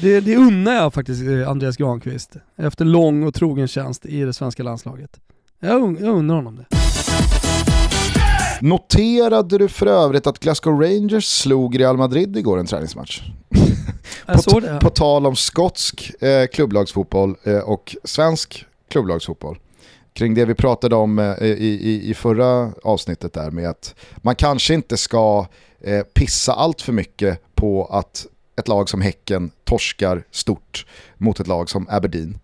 Det, det unnar jag faktiskt eh, Andreas Granqvist efter lång och trogen tjänst i det svenska landslaget. Jag, jag undrar honom det. Noterade du för övrigt att Glasgow Rangers slog Real Madrid igår en träningsmatch? på, det, på tal om skotsk eh, klubblagsfotboll eh, och svensk klubblagsfotboll. Kring det vi pratade om eh, i, i, i, förra avsnittet där med att man kanske inte ska eh, pissa allt för mycket på att ett lag som Häcken torskar stort mot ett lag som Aberdeen.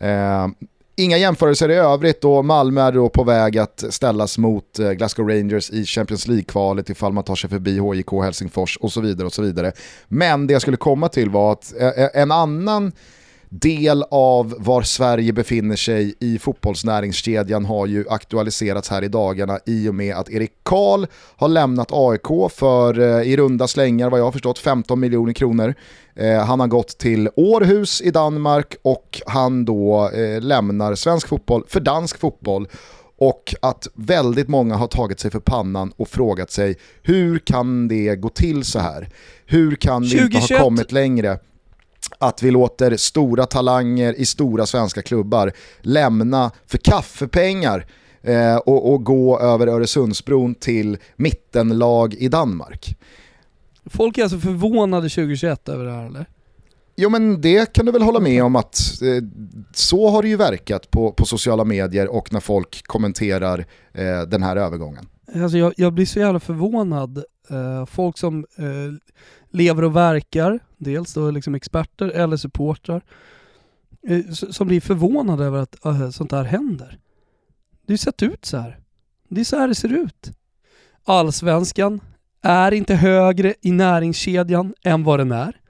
Eh, Inga jämförelser i övrigt och Malmö är då på väg att ställas mot eh, Glasgow Rangers i Champions League-kvalet ifall man tar sig förbi HJK Helsingfors och så vidare och så vidare. Men det jag skulle komma till var att eh, eh, en annan del av var Sverige befinner sig i fotbollsnäringskedjan har ju aktualiserats här i dagarna i och med att Erik Karl har lämnat AIK för i runda slängar vad jag har förstått 15 miljoner kronor. Eh, han har gått till Århus i Danmark och han då eh, lämnar svensk fotboll för dansk fotboll. Och att väldigt många har tagit sig för pannan och frågat sig hur kan det gå till så här? Hur kan vi inte ha kommit längre? Att vi låter stora talanger i stora svenska klubbar lämna för kaffepengar eh, och, och, gå över Öresundsbron till mittenlag i Danmark. Folk är alltså förvånade 2021 över det här eller? Jo men det kan du väl hålla med om att eh, så har det ju verkat på, på sociala medier och när folk kommenterar eh, den här övergången. Alltså jag, jag blir så jävla förvånad. Eh, folk som eh, lever och verkar, dels då liksom experter eller supportrar, eh, som blir förvånade över att äh, sånt här händer. Det har ju sett ut så här. Det är så här det ser ut. Allsvenskan är inte högre i näringskedjan än vad den är.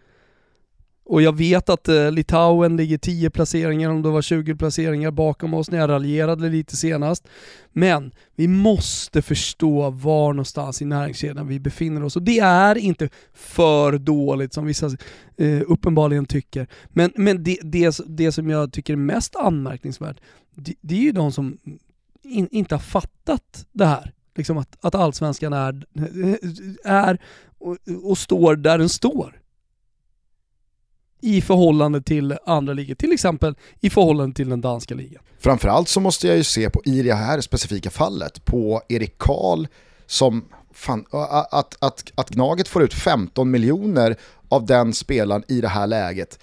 Och jag vet att eh, Litauen ligger 10 placeringar, om det var 20 placeringar bakom oss när jag raljerade lite senast. Men vi måste förstå var någonstans i näringskedjan vi befinner oss. Och det är inte för dåligt som vissa eh, uppenbarligen tycker. Men, men det, det, det som jag tycker är mest anmärkningsvärt, det, det är ju de som in, inte har fattat det här. Liksom att, att allsvenskan är, eh, är och, och står där den står i förhållande till andra ligor, till exempel i förhållande till den danska ligan. Framförallt så måste jag ju se på, i det här specifika fallet, på Erik Karl som, fan, att, att, att, Gnaget får ut 15 miljoner av den spelaren i det här läget.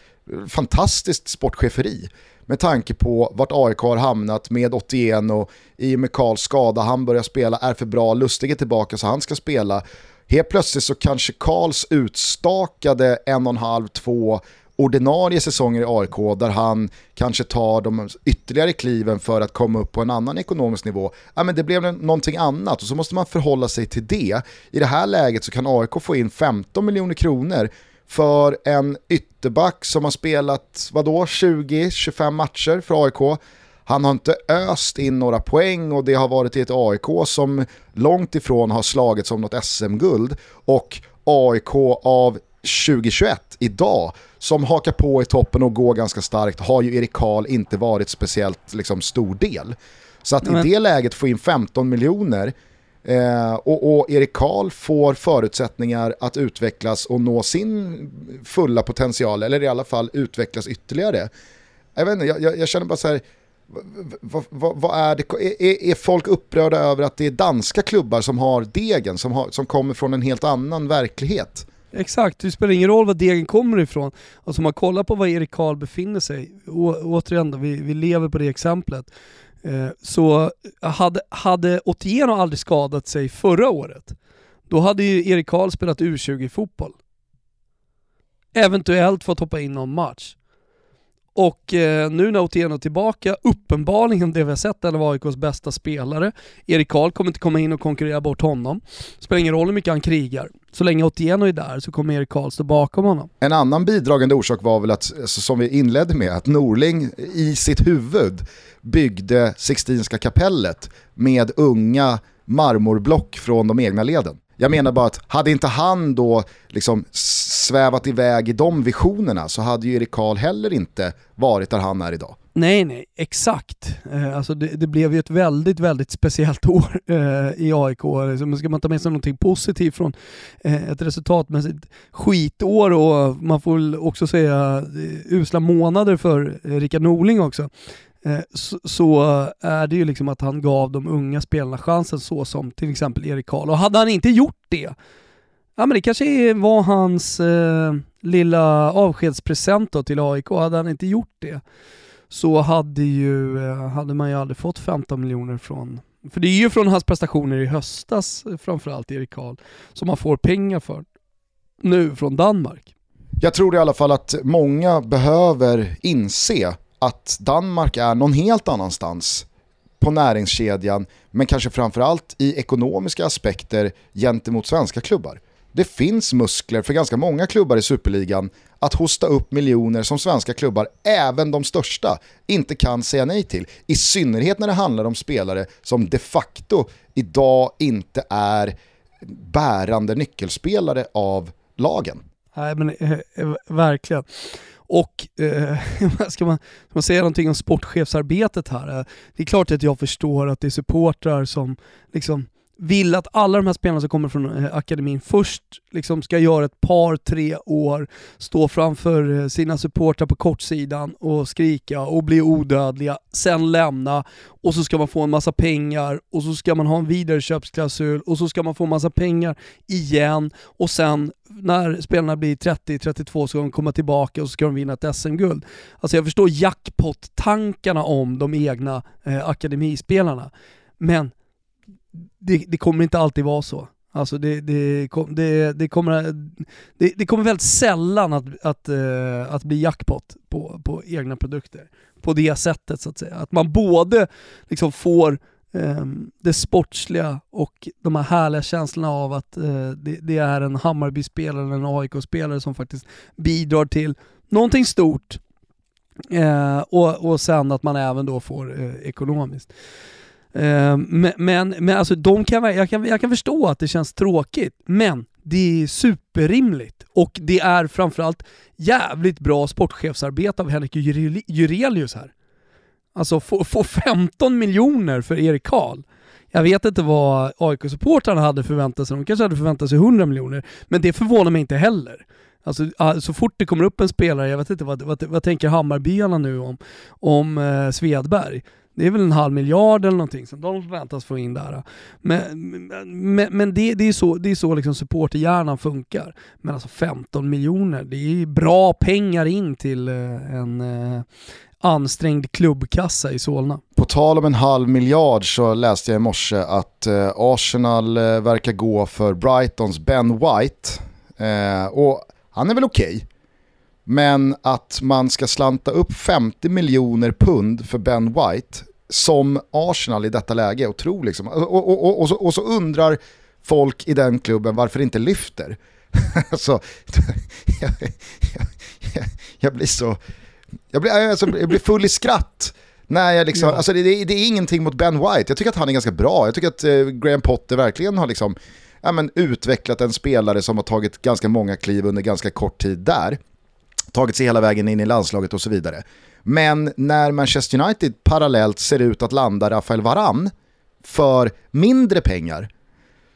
Fantastiskt sportcheferi med tanke på vart AIK har hamnat med 81 och i och med Karls skada, han börjar spela, är för bra, Lustig är tillbaka så han ska spela. Helt plötsligt så kanske Karls utstakade 1,5-2 ordinarie säsonger i AIK där han kanske tar de ytterligare kliven för att komma upp på en annan ekonomisk nivå. Ja, men det blev någonting annat och så måste man förhålla sig till det. I det här läget så kan AIK få in 15 miljoner kronor för en ytterback som har spelat, vadå, 20-25 matcher för AIK. Han har inte öst in några poäng och det har varit i ett AIK som långt ifrån har slagits om något SM-guld. Och AIK av 2021, idag, som hakar på i toppen och går ganska starkt har ju Erik Karl inte varit speciellt liksom, stor del. Så att Men... i det läget få in 15 miljoner eh, och, och, Erik Karl får förutsättningar att utvecklas och nå sin fulla potential, eller i alla fall utvecklas ytterligare. Jag, vet inte, jag, jag känner bara så här, vad, vad, vad, är, det, är, är, folk upprörda över att det är danska klubbar som har degen, som, har, som kommer från en helt annan verklighet? Exakt, det spelar ingen roll var degen kommer ifrån. Alltså om man kollar på var Erik Karl befinner sig, å, återigen då, vi, vi lever på det exemplet. Eh, så hade, hade Otieno aldrig skadat sig förra året, då hade ju Erik Karl spelat U20-fotboll. Eventuellt fått hoppa in någon match. Och eh, nu när Otieno är tillbaka, uppenbarligen det vi har sett, en av AIKs bästa spelare. Erik Karl kommer inte komma in och konkurrera bort honom. Spelar ingen roll hur mycket han krigar. Så länge Otieno är där så kommer Erik Karl stå bakom honom. En annan bidragande orsak var väl att, alltså, som vi inledde med, att Norling i sitt huvud byggde Sixtinska kapellet med unga marmorblock från de egna leden. Jag menar bara att hade inte han då liksom svävat iväg i de visionerna så hade ju Erik Karl heller inte varit där han är idag. Nej, nej, exakt. Eh, alltså det, det, blev ju ett väldigt, väldigt speciellt år eh, i AIK. Liksom, så ska man ta med sig någonting positivt från eh, ett resultatmässigt skitår och man får väl också säga eh, usla månader för eh, Rickard Norling också. Eh, så, så, är det ju liksom att han gav de unga spelarna chansen så som till exempel Erik Karl. Och hade han inte gjort det, ja men det kanske var hans eh, lilla avskedspresent då till AIK. Hade han inte gjort det så hade, ju, eh, hade man ju aldrig fått 15 miljoner från för det är ju från hans prestationer i höstas, eh, framförallt Erik Karl, som man får pengar för nu från Danmark. Jag tror i alla fall att många behöver inse att Danmark är någon helt annanstans på näringskedjan, men kanske framförallt i ekonomiska aspekter gentemot svenska klubbar. Det finns muskler för ganska många klubbar i superligan att hosta upp miljoner som svenska klubbar, även de största, inte kan säga nej till. I synnerhet när det handlar om spelare som de facto idag inte är bärande nyckelspelare av lagen. Nej men eh, eh, verkligen. Och eh, ska, man, ska man säga någonting om sportchefsarbetet här? Eh, det är klart att jag förstår att det är supportrar som liksom vill att alla de här spelarna som kommer från eh, akademin först liksom ska göra ett par, tre år, stå framför eh, sina supportrar på kortsidan och skrika och bli odödliga, sen lämna och så ska man få en massa pengar och så ska man ha en vidareköpsklausul och så ska man få en massa pengar igen och sen när spelarna blir 30-32 ska de komma tillbaka och så ska de vinna ett SM-guld. Alltså jag förstår jackpot-tankarna om de egna eh, akademispelarna, men det, det, kommer inte alltid vara så. Alltså det, det, det, det, kommer, det, det kommer väldigt sällan att, att, eh, att bli jackpot på, på egna produkter. På det sättet så att säga. Att man både liksom får um, det sportsliga och de här härliga känslorna av att uh, det, det, är en Hammarby-spelare eller en AIK-spelare som faktiskt bidrar till någonting stort. Uh, och, och sen att man även då får ekonomiskt. Ehm, men, men, men alltså de kan, jag, kan, jag kan förstå att det känns tråkigt, men det är superrimligt. Och det är framförallt jävligt bra sportchefsarbete av Henrik Jurelius här. Alltså få, få 15 miljoner för Erik Karl. Jag vet inte vad AIK-supportrarna hade förväntat sig, de kanske hade förväntat sig 100 miljoner, men det förvånar mig inte heller. Alltså så fort det kommer upp en spelare, jag vet inte vad, vad, vad tänker Hammarbyarna nu om, om eh, Svedberg? Det är väl en halv miljard eller någonting som de förväntas få in där. Men, men, men det, det, är så, det är så liksom supporterhjärnan funkar. Men alltså 15 miljoner, det är bra pengar in till eh, en eh, ansträngd klubbkassa i Solna. På tal om en halv miljard så läste jag i morse att eh, Arsenal verkar gå för Brightons Ben White. Och han är väl okej. Okay. Men att man ska slanta upp 50 miljoner pund för Ben White som Arsenal i detta läge och tror liksom, och, och, och, och, så, så undrar folk i den klubben varför det inte lyfter. alltså, jag, jag, jag, blir så, jag blir, alltså, jag blir full i skratt. Nej, jag liksom, ja. alltså, det, det, är ingenting mot Ben White, jag tycker att han är ganska bra. Jag tycker att eh, Graham Potter verkligen har liksom, ja, men, utvecklat en spelare som har tagit ganska många kliv under ganska kort tid där tagit sig hela vägen in i landslaget och så vidare. Men när Manchester United parallellt ser ut att landa Rafael Varan för mindre pengar,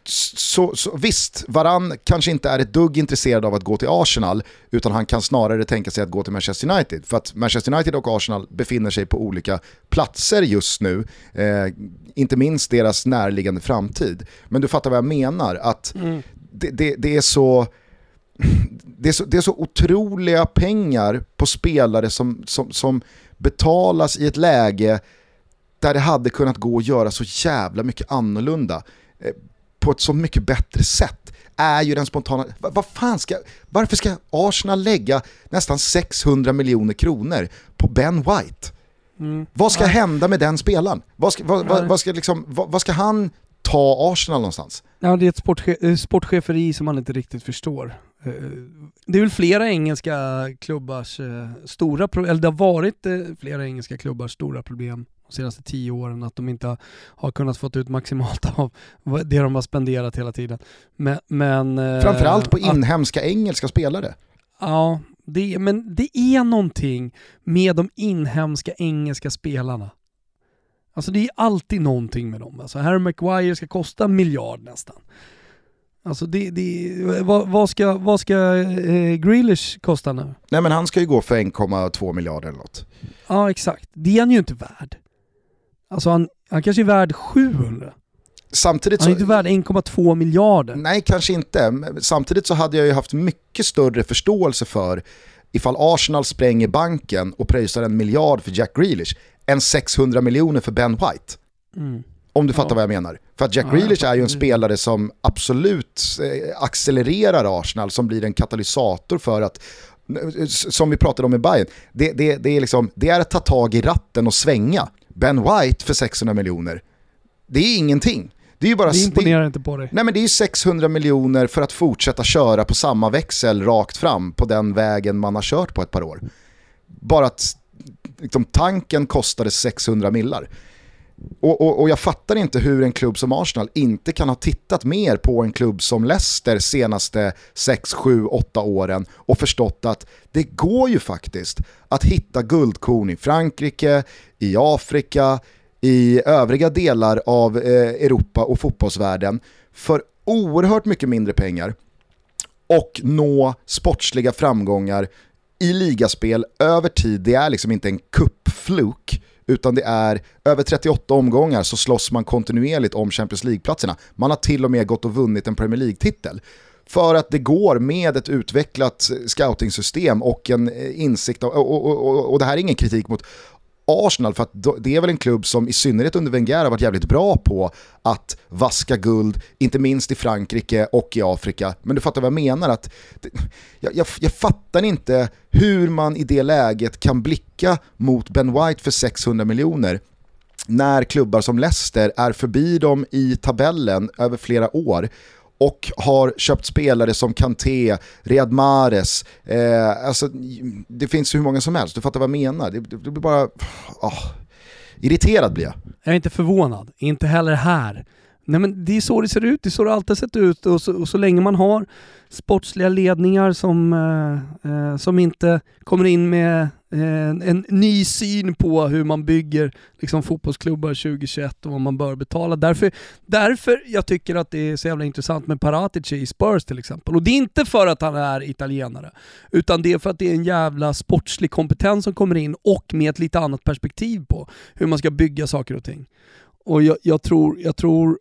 så, så, visst, Varan kanske inte är ett dugg intresserad av att gå till Arsenal, utan han kan snarare tänka sig att gå till Manchester United. För att Manchester United och Arsenal befinner sig på olika platser just nu, eh, inte minst deras närliggande framtid. Men du fattar vad jag menar, att mm. det, det, det är så det är, så, det är så otroliga pengar på spelare som, som, som betalas i ett läge där det hade kunnat gå att göra så jävla mycket annorlunda eh, på ett så mycket bättre sätt är ju den spontana, vad, vad fan ska, varför ska Arsenal lägga nästan 600 miljoner kronor på Ben White? Mm. Vad ska ja. hända med den spelaren? Vad ska, vad, vad, vad ska, liksom, vad, ska han ta Arsenal någonstans? Ja, det är ett sportche eh, sportcheferi som man inte riktigt förstår. Eh, det är väl flera engelska klubbars eh, stora problem, eller det har varit flera engelska klubbars stora problem de senaste tio åren, att de inte har kunnat få ut maximalt av det de har spenderat hela tiden. Men, men Framförallt på att, inhemska engelska spelare. Ja, det, men det är någonting med de inhemska engelska spelarna Alltså det är alltid någonting med dem. Alltså Harry Maguire ska kosta en miljard nästan. Alltså det, det, vad, vad ska, vad ska eh, Grealish kosta nu? Nej men han ska ju gå för 1,2 miljarder eller något. Ja exakt, det är han ju inte värd. Alltså han, han kanske är värd 700. Samtidigt han är inte värd 1,2 miljarder. Nej kanske inte, samtidigt så hade jag ju haft mycket större förståelse för ifall Arsenal spränger banken och pröjsar en miljard för Jack Grealish än 600 miljoner för Ben White. Mm. Om du fattar ja. vad jag menar. För att Jack ja, Grealish är ju en spelare som absolut eh, accelererar Arsenal, som blir en katalysator för att som vi pratade om i Bayern, det, det, det, är liksom, det är att ta tag i ratten och svänga. Ben White för 600 miljoner, det är ingenting. Det, är ju bara, det imponerar det, inte på dig. Nej men det är ju 600 miljoner för att fortsätta köra på samma växel rakt fram på den vägen man har kört på ett par år. Bara att liksom, tanken kostade 600 millar. Och, och, och, jag fattar inte hur en klubb som Arsenal inte kan ha tittat mer på en klubb som Leicester senaste 6, 7, 8 åren och förstått att det går ju faktiskt att hitta guldkorn i Frankrike, i Afrika, i övriga delar av eh, Europa och fotbollsvärlden för oerhört mycket mindre pengar och nå sportsliga framgångar i ligaspel över tid. Det är liksom inte en kuppfluk utan det är över 38 omgångar så slåss man kontinuerligt om Champions League-platserna. Man har till och med gått och vunnit en Premier League-titel. För att det går med ett utvecklat scouting-system och en eh, insikt, och, och, och, och det här är ingen kritik mot Arsenal, för att det är väl en klubb som i synnerhet under Wenger har varit jävligt bra på att vaska guld, inte minst i Frankrike och i Afrika. Men du fattar vad jag menar, att jag, jag, jag fattar inte hur man i det läget kan blicka mot Ben White för 600 miljoner när klubbar som Leicester är förbi dem i tabellen över flera år och har köpt spelare som Kanté, Riyad Mahrez, eh, alltså, det finns hur många som helst, du fattar vad jag menar. Det, det, det blir bara... Oh, irriterad blir jag. Jag är inte förvånad, inte heller här. Nej men det är så det ser ut, det är så det alltid har sett ut och så, och så länge man har sportsliga ledningar som, eh, eh, som inte kommer in med eh, en ny syn på hur man bygger liksom, fotbollsklubbar 2021 och vad man bör betala. Därför, därför jag tycker att det är så jävla intressant med Paratici i Spurs till exempel. Och det är inte för att han är italienare, utan det är för att det är en jävla sportslig kompetens som kommer in och med ett lite annat perspektiv på hur man ska bygga saker och ting. Och jag, jag tror, jag tror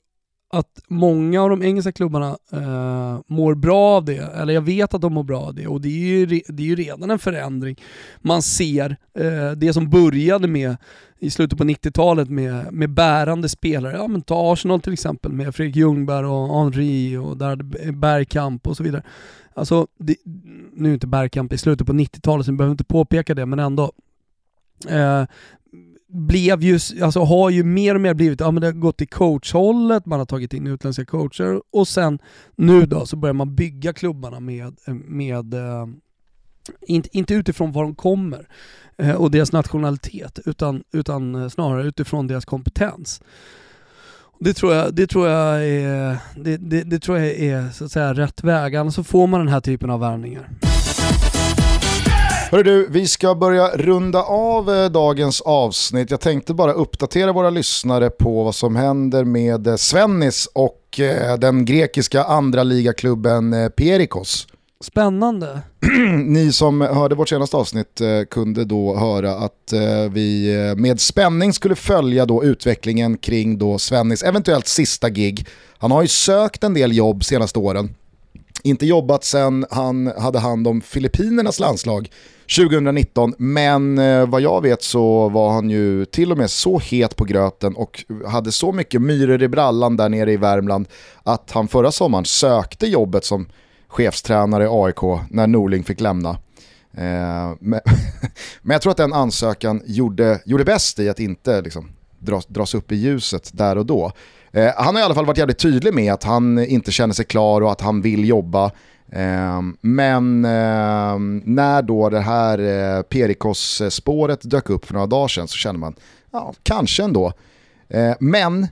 att många av de engelska klubbarna eh, mår bra av det, eller jag vet att de mår bra av det och det är ju, det är ju redan en förändring. Man ser eh, det som började med i slutet på 90-talet med, med bärande spelare, ja men ta Arsenal till exempel med Fredrik Ljungberg och Henri och där hade Bergkamp och så vidare. Alltså, det, nu är inte Bergkamp i slutet på 90-talet så vi behöver inte påpeka det, men ändå. Eh, blev ju, alltså har ju mer och mer blivit, ja men det har gått till coachhållet, man har tagit in utländska coacher och sen nu då så börjar man bygga klubbarna med, eh, med eh, inte, inte utifrån var de kommer eh, och deras nationalitet utan, utan snarare utifrån deras kompetens. Det tror jag, det tror jag, är, det, det, det tror jag är så att säga rätt väg, annars så får man den här typen av värvningar. Hörru du, vi ska börja runda av eh, dagens avsnitt. Jag tänkte bara uppdatera våra lyssnare på vad som händer med eh, Svennis och eh, den grekiska andra ligaklubben Perikos. Spännande. Ni som hörde vårt senaste avsnitt kunde då höra att vi med spänning skulle följa då utvecklingen kring då Svennis eventuellt sista gig. Han har ju sökt en del jobb senaste åren. Inte jobbat sen han hade hand om Filippinernas landslag 2019, men eh, vad jag vet så var han ju till och med så het på gröten och hade så mycket myror i brallan där nere i Värmland att han förra sommaren sökte jobbet som chefstränare i AIK när Norling fick lämna. Eh, men, men, jag tror att den ansökan gjorde, gjorde bäst i att inte liksom, dras, dras upp i ljuset där och då. Eh, han har i alla fall varit jävligt tydlig med att han inte känner sig klar och att han vill jobba. Eh, men eh, när då det här eh, Perikos-spåret dök upp för några dagar sedan så kände man, ja, kanske ändå. Eh, men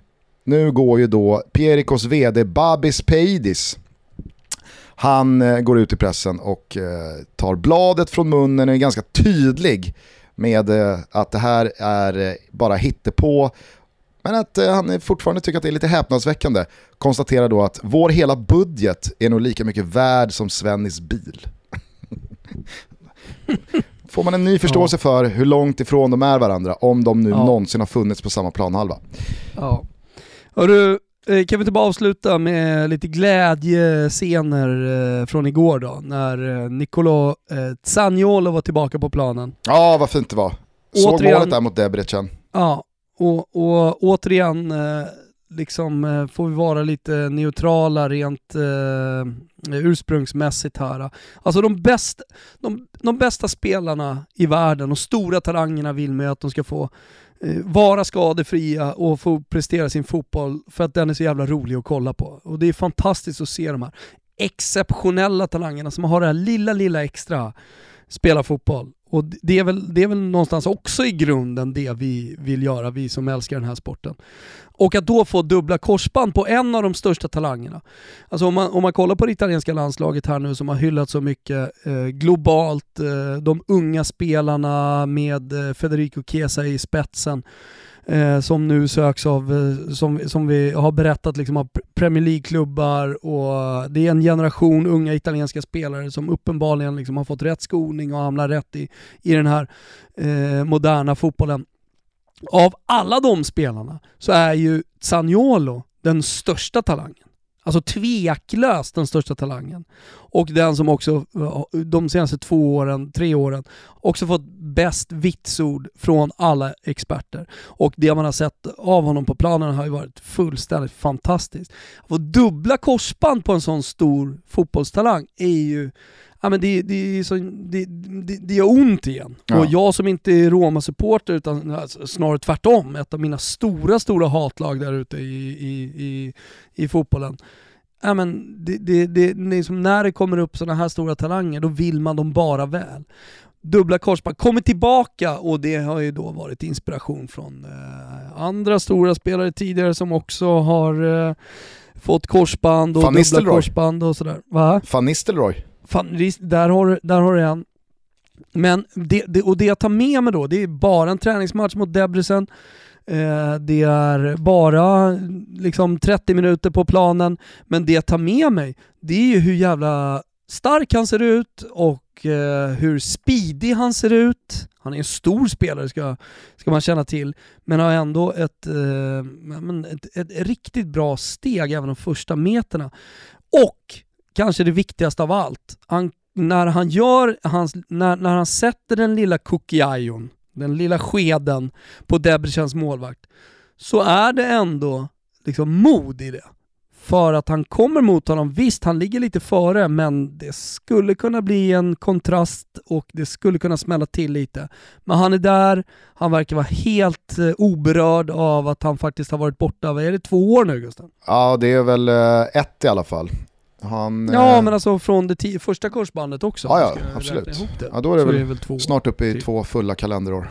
nu går ju då Perikos vd Babis Peidis han eh, går ut i pressen och tar bladet från munnen och är ganska tydlig med att det här är bara hittepå men att eh, han fortfarande tycker att det är lite häpnadsväckande. Konstaterar då att vår hela budget är nog lika mycket värd som Svennis bil. Får man en ny förståelse ja. för hur långt ifrån de är varandra, om de nu ja. någonsin har funnits på samma planhalva. Ja. Hörru, eh, kan vi inte bara avsluta med lite glädjescener eh, från igår då, när Nicolo Zaniolo var tillbaka på planen. Ja, vad fint det var. Såg Återigen, målet där mot Debrecen. Ja, och, och återigen, eh, liksom eh, får vi vara lite neutrala rent eh, ursprungsmässigt här. Alltså de bästa, de, de bästa spelarna i världen, och stora talangerna vill med att de ska få eh, vara skadefria och få prestera sin fotboll för att den är så jävla rolig att kolla på. Och det är fantastiskt att se de här exceptionella talangerna som har det här lilla, lilla extra spela fotboll. Och det är, väl, det är väl någonstans också i grunden det vi vill göra, vi som älskar den här sporten. Och att då få dubbla korsband på en av de största talangerna. Alltså om man, om man kollar på det italienska landslaget här nu som har hyllat så mycket eh, globalt, eh, de unga spelarna med eh, Federico Chiesa i spetsen eh, som nu söks av, eh, som, som vi har berättat, liksom av Premier League-klubbar och eh, det är en generation unga italienska spelare som uppenbarligen liksom har fått rätt skolning och hamnar rätt i, i den här eh, moderna fotbollen. Av alla de spelarna så är ju Zaniolo den största talangen. Alltså tveklöst den största talangen. Och den som också de senaste två åren, tre åren, också fått bäst vitsord från alla experter. Och det man har sett av honom på planen har ju varit fullständigt fantastiskt. Att få dubbla korsband på en sån stor fotbollstalang är ju ja, men det, det, så, det, det, det gör ont igen. Ja. Och jag som inte är Roma-supporter utan alltså, snarare tvärtom, ett av mina stora, stora hatlag där ute i, i, i, i fotbollen. Ja, men det, det, det, det som när det kommer upp sådana här stora talanger, då vill man dem bara väl. Dubbla korsband kommer tillbaka och det har ju då varit inspiration från eh, andra stora spelare tidigare som också har eh, fått korsband och Van dubbla korsband och sådär. Va? Van Nistelrooy. Fan, där har, där har du en. Men det, det, och det jag tar med mig då, det är bara en träningsmatch mot Debrecen. Eh, det är bara liksom 30 minuter på planen. Men det jag tar med mig, det är ju hur jävla stark han ser ut och eh, hur speedig han ser ut. Han är en stor spelare ska, ska man känna till, men har ändå ett, eh, ett, ett, riktigt bra steg även de första meterna. Och kanske det viktigaste av allt, han, när han gör, hans, när, när han sätter den lilla kukiajon, den lilla skeden på Debrecens målvakt, så är det ändå liksom mod i det. För att han kommer mot honom, visst han ligger lite före men det skulle kunna bli en kontrast och det skulle kunna smälla till lite. Men han är där, han verkar vara helt eh, oberörd av att han faktiskt har varit borta, vad är det, två år nu Gustav? Ja det är väl eh, ett i alla fall. Han, ja eh, men alltså från det första korsbandet också. Ja, ja absolut. Ja, då är det, väl, är det väl två, snart uppe i typ. två fulla kalenderår.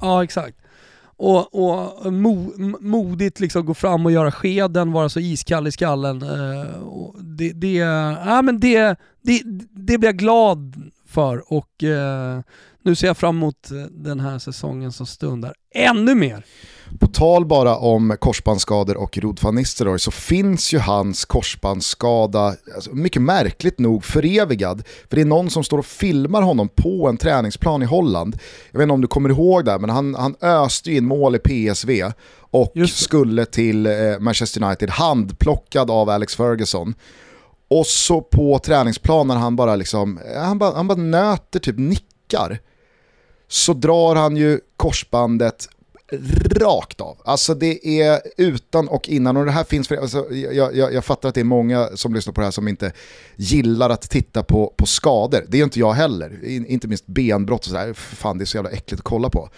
Ja exakt. Och, och mo, modigt liksom gå fram och göra skeden, vara så iskall i skallen. Eh, det, det, ja, men det, det, det blir jag glad för och eh, nu ser jag fram emot den här säsongen som stundar ännu mer. På tal bara om korsbandsskador och Rod van Nistelrooy så finns ju hans korsbandsskada, alltså mycket märkligt nog, förevigad. För det är någon som står och filmar honom på en träningsplan i Holland. Jag vet inte om du kommer ihåg det, men han, han öste in mål i PSV och skulle till eh, Manchester United, handplockad av Alex Ferguson. Och så på träningsplanen han bara liksom, han bara, han bara nöter, typ nickar. Så drar han ju korsbandet rakt av. Alltså det är utan och innan och det här finns för, alltså, jag, jag, jag, fattar att det är många som lyssnar på det här som inte gillar att titta på, på skador. Det är inte jag heller, In, inte minst benbrott och sådär, fan det är så jävla äckligt att kolla på.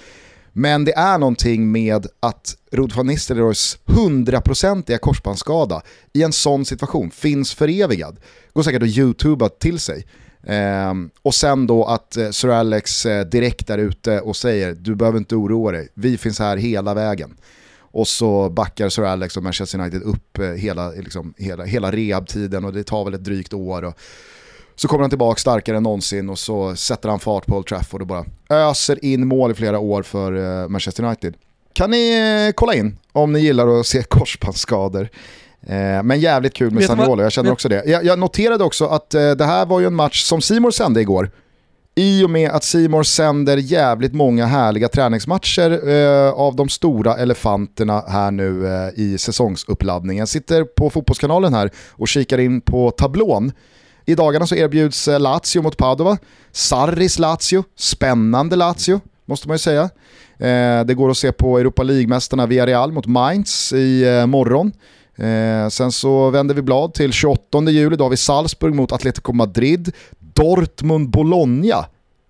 Men det är någonting med att Rod van Nistelrooys hundraprocentiga korsbandsskada i en sån situation finns förevigad. Går säkert att youtuba till sig. Ehm, och sen då att eh, Sir Alex eh, direkt är ute och säger du behöver inte oroa dig, vi finns här hela vägen. Och så backar Sir Alex och Manchester United upp eh, hela, liksom, hela, hela rehabtiden och det tar väl ett drygt år. Och så kommer han tillbaka starkare än någonsin och så sätter han fart på Old Trafford och bara öser in mål i flera år för Manchester United. Kan ni kolla in om ni gillar att se korsbandsskador. Eh, men jävligt kul med Saniolo, jag känner också det. Jag, jag noterade också att eh, det här var ju en match som Simor sände igår. I och med att Simor sänder jävligt många härliga träningsmatcher eh, av de stora elefanterna här nu eh, i säsongsuppladdningen. Jag sitter på Fotbollskanalen här och kikar in på tablån. I dagarna så erbjuds eh, Lazio mot Padova, Sarris Lazio, spännande Lazio måste man ju säga. Eh, det går att se på Europa League-mästarna Villarreal mot Mainz i morgon. Eh, sen så vänder vi blad till 28 juli, då har vi Salzburg mot Atletico Madrid, Dortmund-Bologna.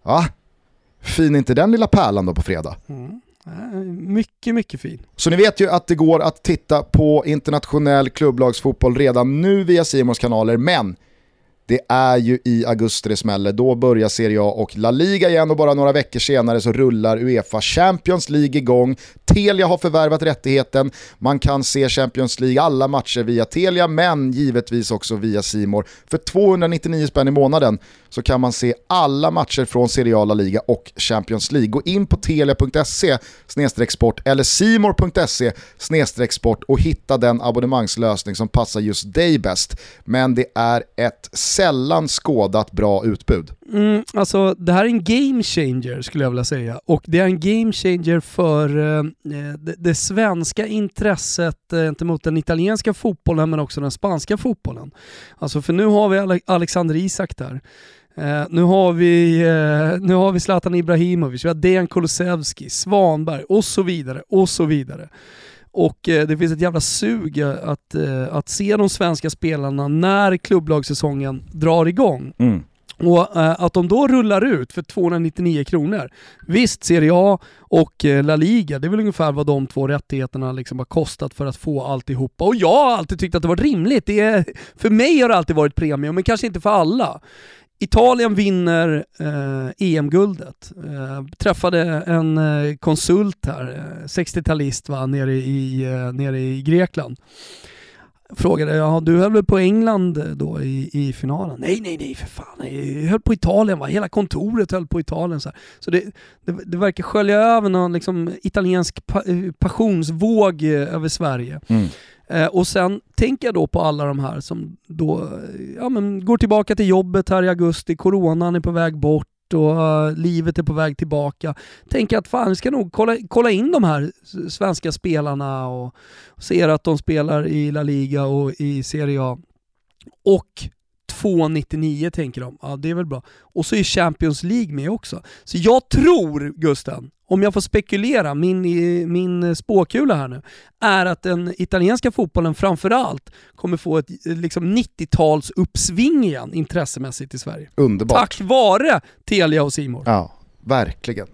Ja, fin inte den lilla pärlan då på fredag? Mm. Mycket, mycket fin. Så ni vet ju att det går att titta på internationell klubblagsfotboll redan nu via Simons kanaler, men det är ju i augusti det smäller, då börjar Serie A och La Liga igen och bara några veckor senare så rullar Uefa Champions League igång. Telia har förvärvat rättigheten, man kan se Champions League alla matcher via Telia men givetvis också via Simor. För 299 spänn i månaden så kan man se alla matcher från Serie A, La Liga och Champions League. Gå in på telia.se sport eller simor.se sport och hitta den abonnemangslösning som passar just dig bäst. Men det är ett sällan skådat bra utbud. Mm, alltså det här är en game changer skulle jag vilja säga. Och det är en game changer för eh, eh det, det, svenska intresset eh, gentemot den italienska fotbollen men också den spanska fotbollen. Alltså för nu har vi Alexander Isak där. Eh, nu, har vi, eh, nu har vi Zlatan Ibrahimovic, vi har Dejan Kulusevski, Svanberg och så vidare och så vidare. Och uh, det finns ett jävla sug att, att se de svenska spelarna när klubblagssäsongen drar igång. Mm. Och att de då rullar ut för 299 kronor. Visst, Serie A och La Liga, det är väl ungefär vad de två rättigheterna liksom har kostat för att få alltihopa. Och jag har alltid tyckt att det var rimligt. Det är, för mig har det alltid varit premium, men kanske inte för alla. Italien vinner eh, EM-guldet. Eh, träffade en eh, konsult här, eh, 60-talist va, nere i, eh, nere i Grekland. Frågade, ja du höll väl på England eh, då i, i finalen? Nej, nej, nej för fan. Jag höll på Italien va, hela kontoret höll på Italien. Så, här. så det, det, det verkar skölja över någon liksom, italiensk pa eh, passionsvåg över Sverige. Mm. Eh, och sen tänker jag då på alla de här som då ja, men går tillbaka till jobbet här i augusti, coronan är på väg bort och uh, livet är på väg tillbaka. Tänker att fan, jag ska nog kolla, kolla in de här svenska spelarna och, och ser att de spelar i La Liga och i Serie A. Och 2,99 tänker de. Ja, det är väl bra. Och så är Champions League med också. Så jag tror, Gusten, om jag får spekulera, min, min spåkula här nu, är att den italienska fotbollen framförallt kommer få ett liksom 90-tals uppsving igen intressemässigt i Sverige. Underbart. Tack vare Telia och Simor. Ja, verkligen.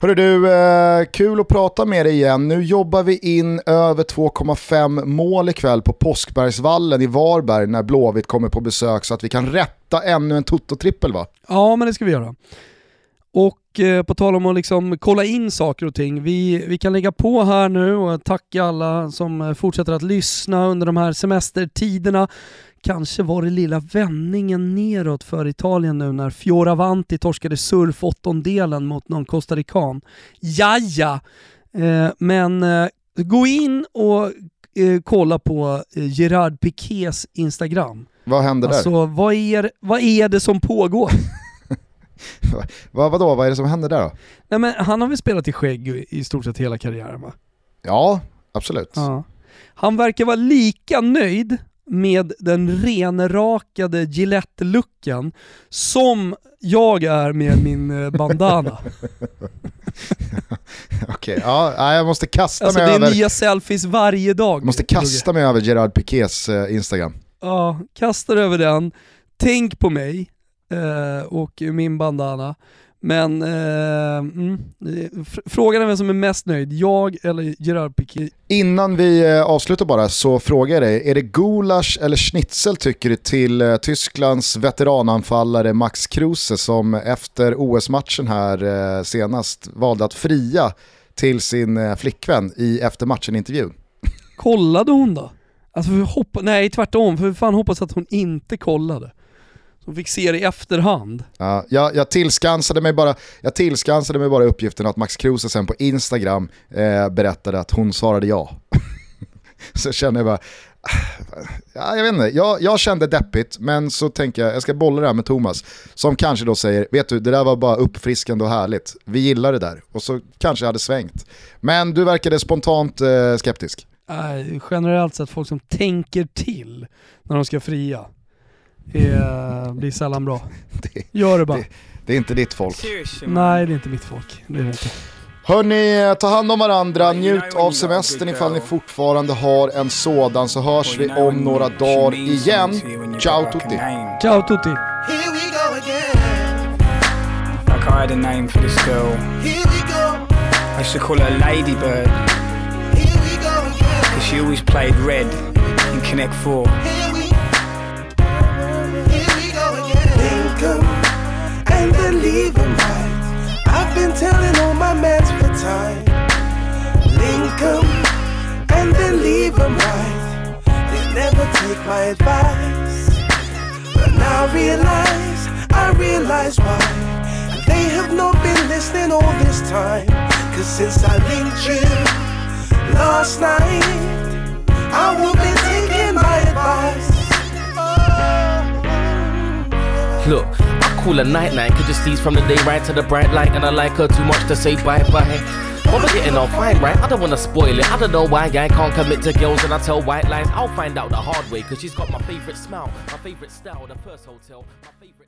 Hörru du, eh, kul att prata med dig igen. Nu jobbar vi in över 2,5 mål ikväll på Påskbergsvallen i Varberg när Blåvitt kommer på besök så att vi kan rätta ännu en Toto-trippel va? Ja, men det ska vi göra. Och eh, på tal om att liksom kolla in saker och ting, vi, vi kan lägga på här nu och tacka alla som eh, fortsätter att lyssna under de här semestertiderna. Kanske var det lilla vändningen neråt för Italien nu när Fioravanti torskade surf-åttondelen mot någon costarican. Jaja! Eh, men eh, gå in och eh, kolla på eh, Gerard Piqués Instagram. Vad händer alltså, där? Vad är, vad är det som pågår? vad, vadå, vad är det som händer där då? Nej, men han har väl spelat i skägg i stort sett hela karriären va? Ja, absolut. Ja. Han verkar vara lika nöjd med den renrakade Gillette-looken som jag är med min eh, bandana. Okej, okay, ja, jag måste kasta alltså, mig över... det är nya selfies varje dag. Jag måste kasta mig över Gerard Piqués eh, Instagram. Ja, kasta över den. Tänk på mig eh, och min bandana. Men eh, mm, frågan är vem som är mest nöjd, jag eller Gerard Piqué? Innan vi eh, avslutar bara så frågar jag dig, är det gulasch eller schnitzel tycker du till eh, Tysklands veterananfallare Max Kruse som efter OS-matchen här eh, senast valde att fria till sin flickvän i efter matchen-intervjun? Kollade hon då? Alltså, hoppa, nej tvärtom, för fan hoppas att hon inte kollade. Hon fick se det i efterhand. Ja, jag, jag, tillskansade mig bara, jag tillskansade mig bara uppgiften att Max Kruse sen på Instagram eh, berättade att hon svarade ja. så känner jag bara, ja, jag vet inte, jag, jag, kände deppigt men så tänker jag, jag ska bolla det här med Thomas som kanske då säger, vet du det där var bara uppfriskande och härligt, vi gillar det där och så kanske jag hade svängt. Men du verkade spontant eh, skeptisk. Äh, generellt sett folk som tänker till när de ska fria är, blir sällan bra. Det, Gör det bara. Det, Det är inte ditt folk. Nej, det är inte mitt folk. Det är det inte. Hörni, ta hand om varandra, njut av semestern ifall ni fortfarande har en sådan så hörs vi om några dagar igen. Ciao tutti! Ciao tutti! Here we go again. Like I had a name for this girl. Here we go. I used to call her Ladybird. Here we go again. Cause she always played red in Connect 4. And then leave them right. I've been telling all my mans for time. Link and then leave them right. They never take my advice. But now I realize, I realize why They have not been listening all this time Cause since I linked you last night I won't be taking my advice Look, Call her night night Cause just sees from the day right to the bright light And I like her too much to say bye bye but we're getting on fine, right? I don't wanna spoil it. I don't know why I can't commit to girls and I tell white lies. I'll find out the hard way, cause she's got my favorite smile, my favorite style, the first hotel, my favorite.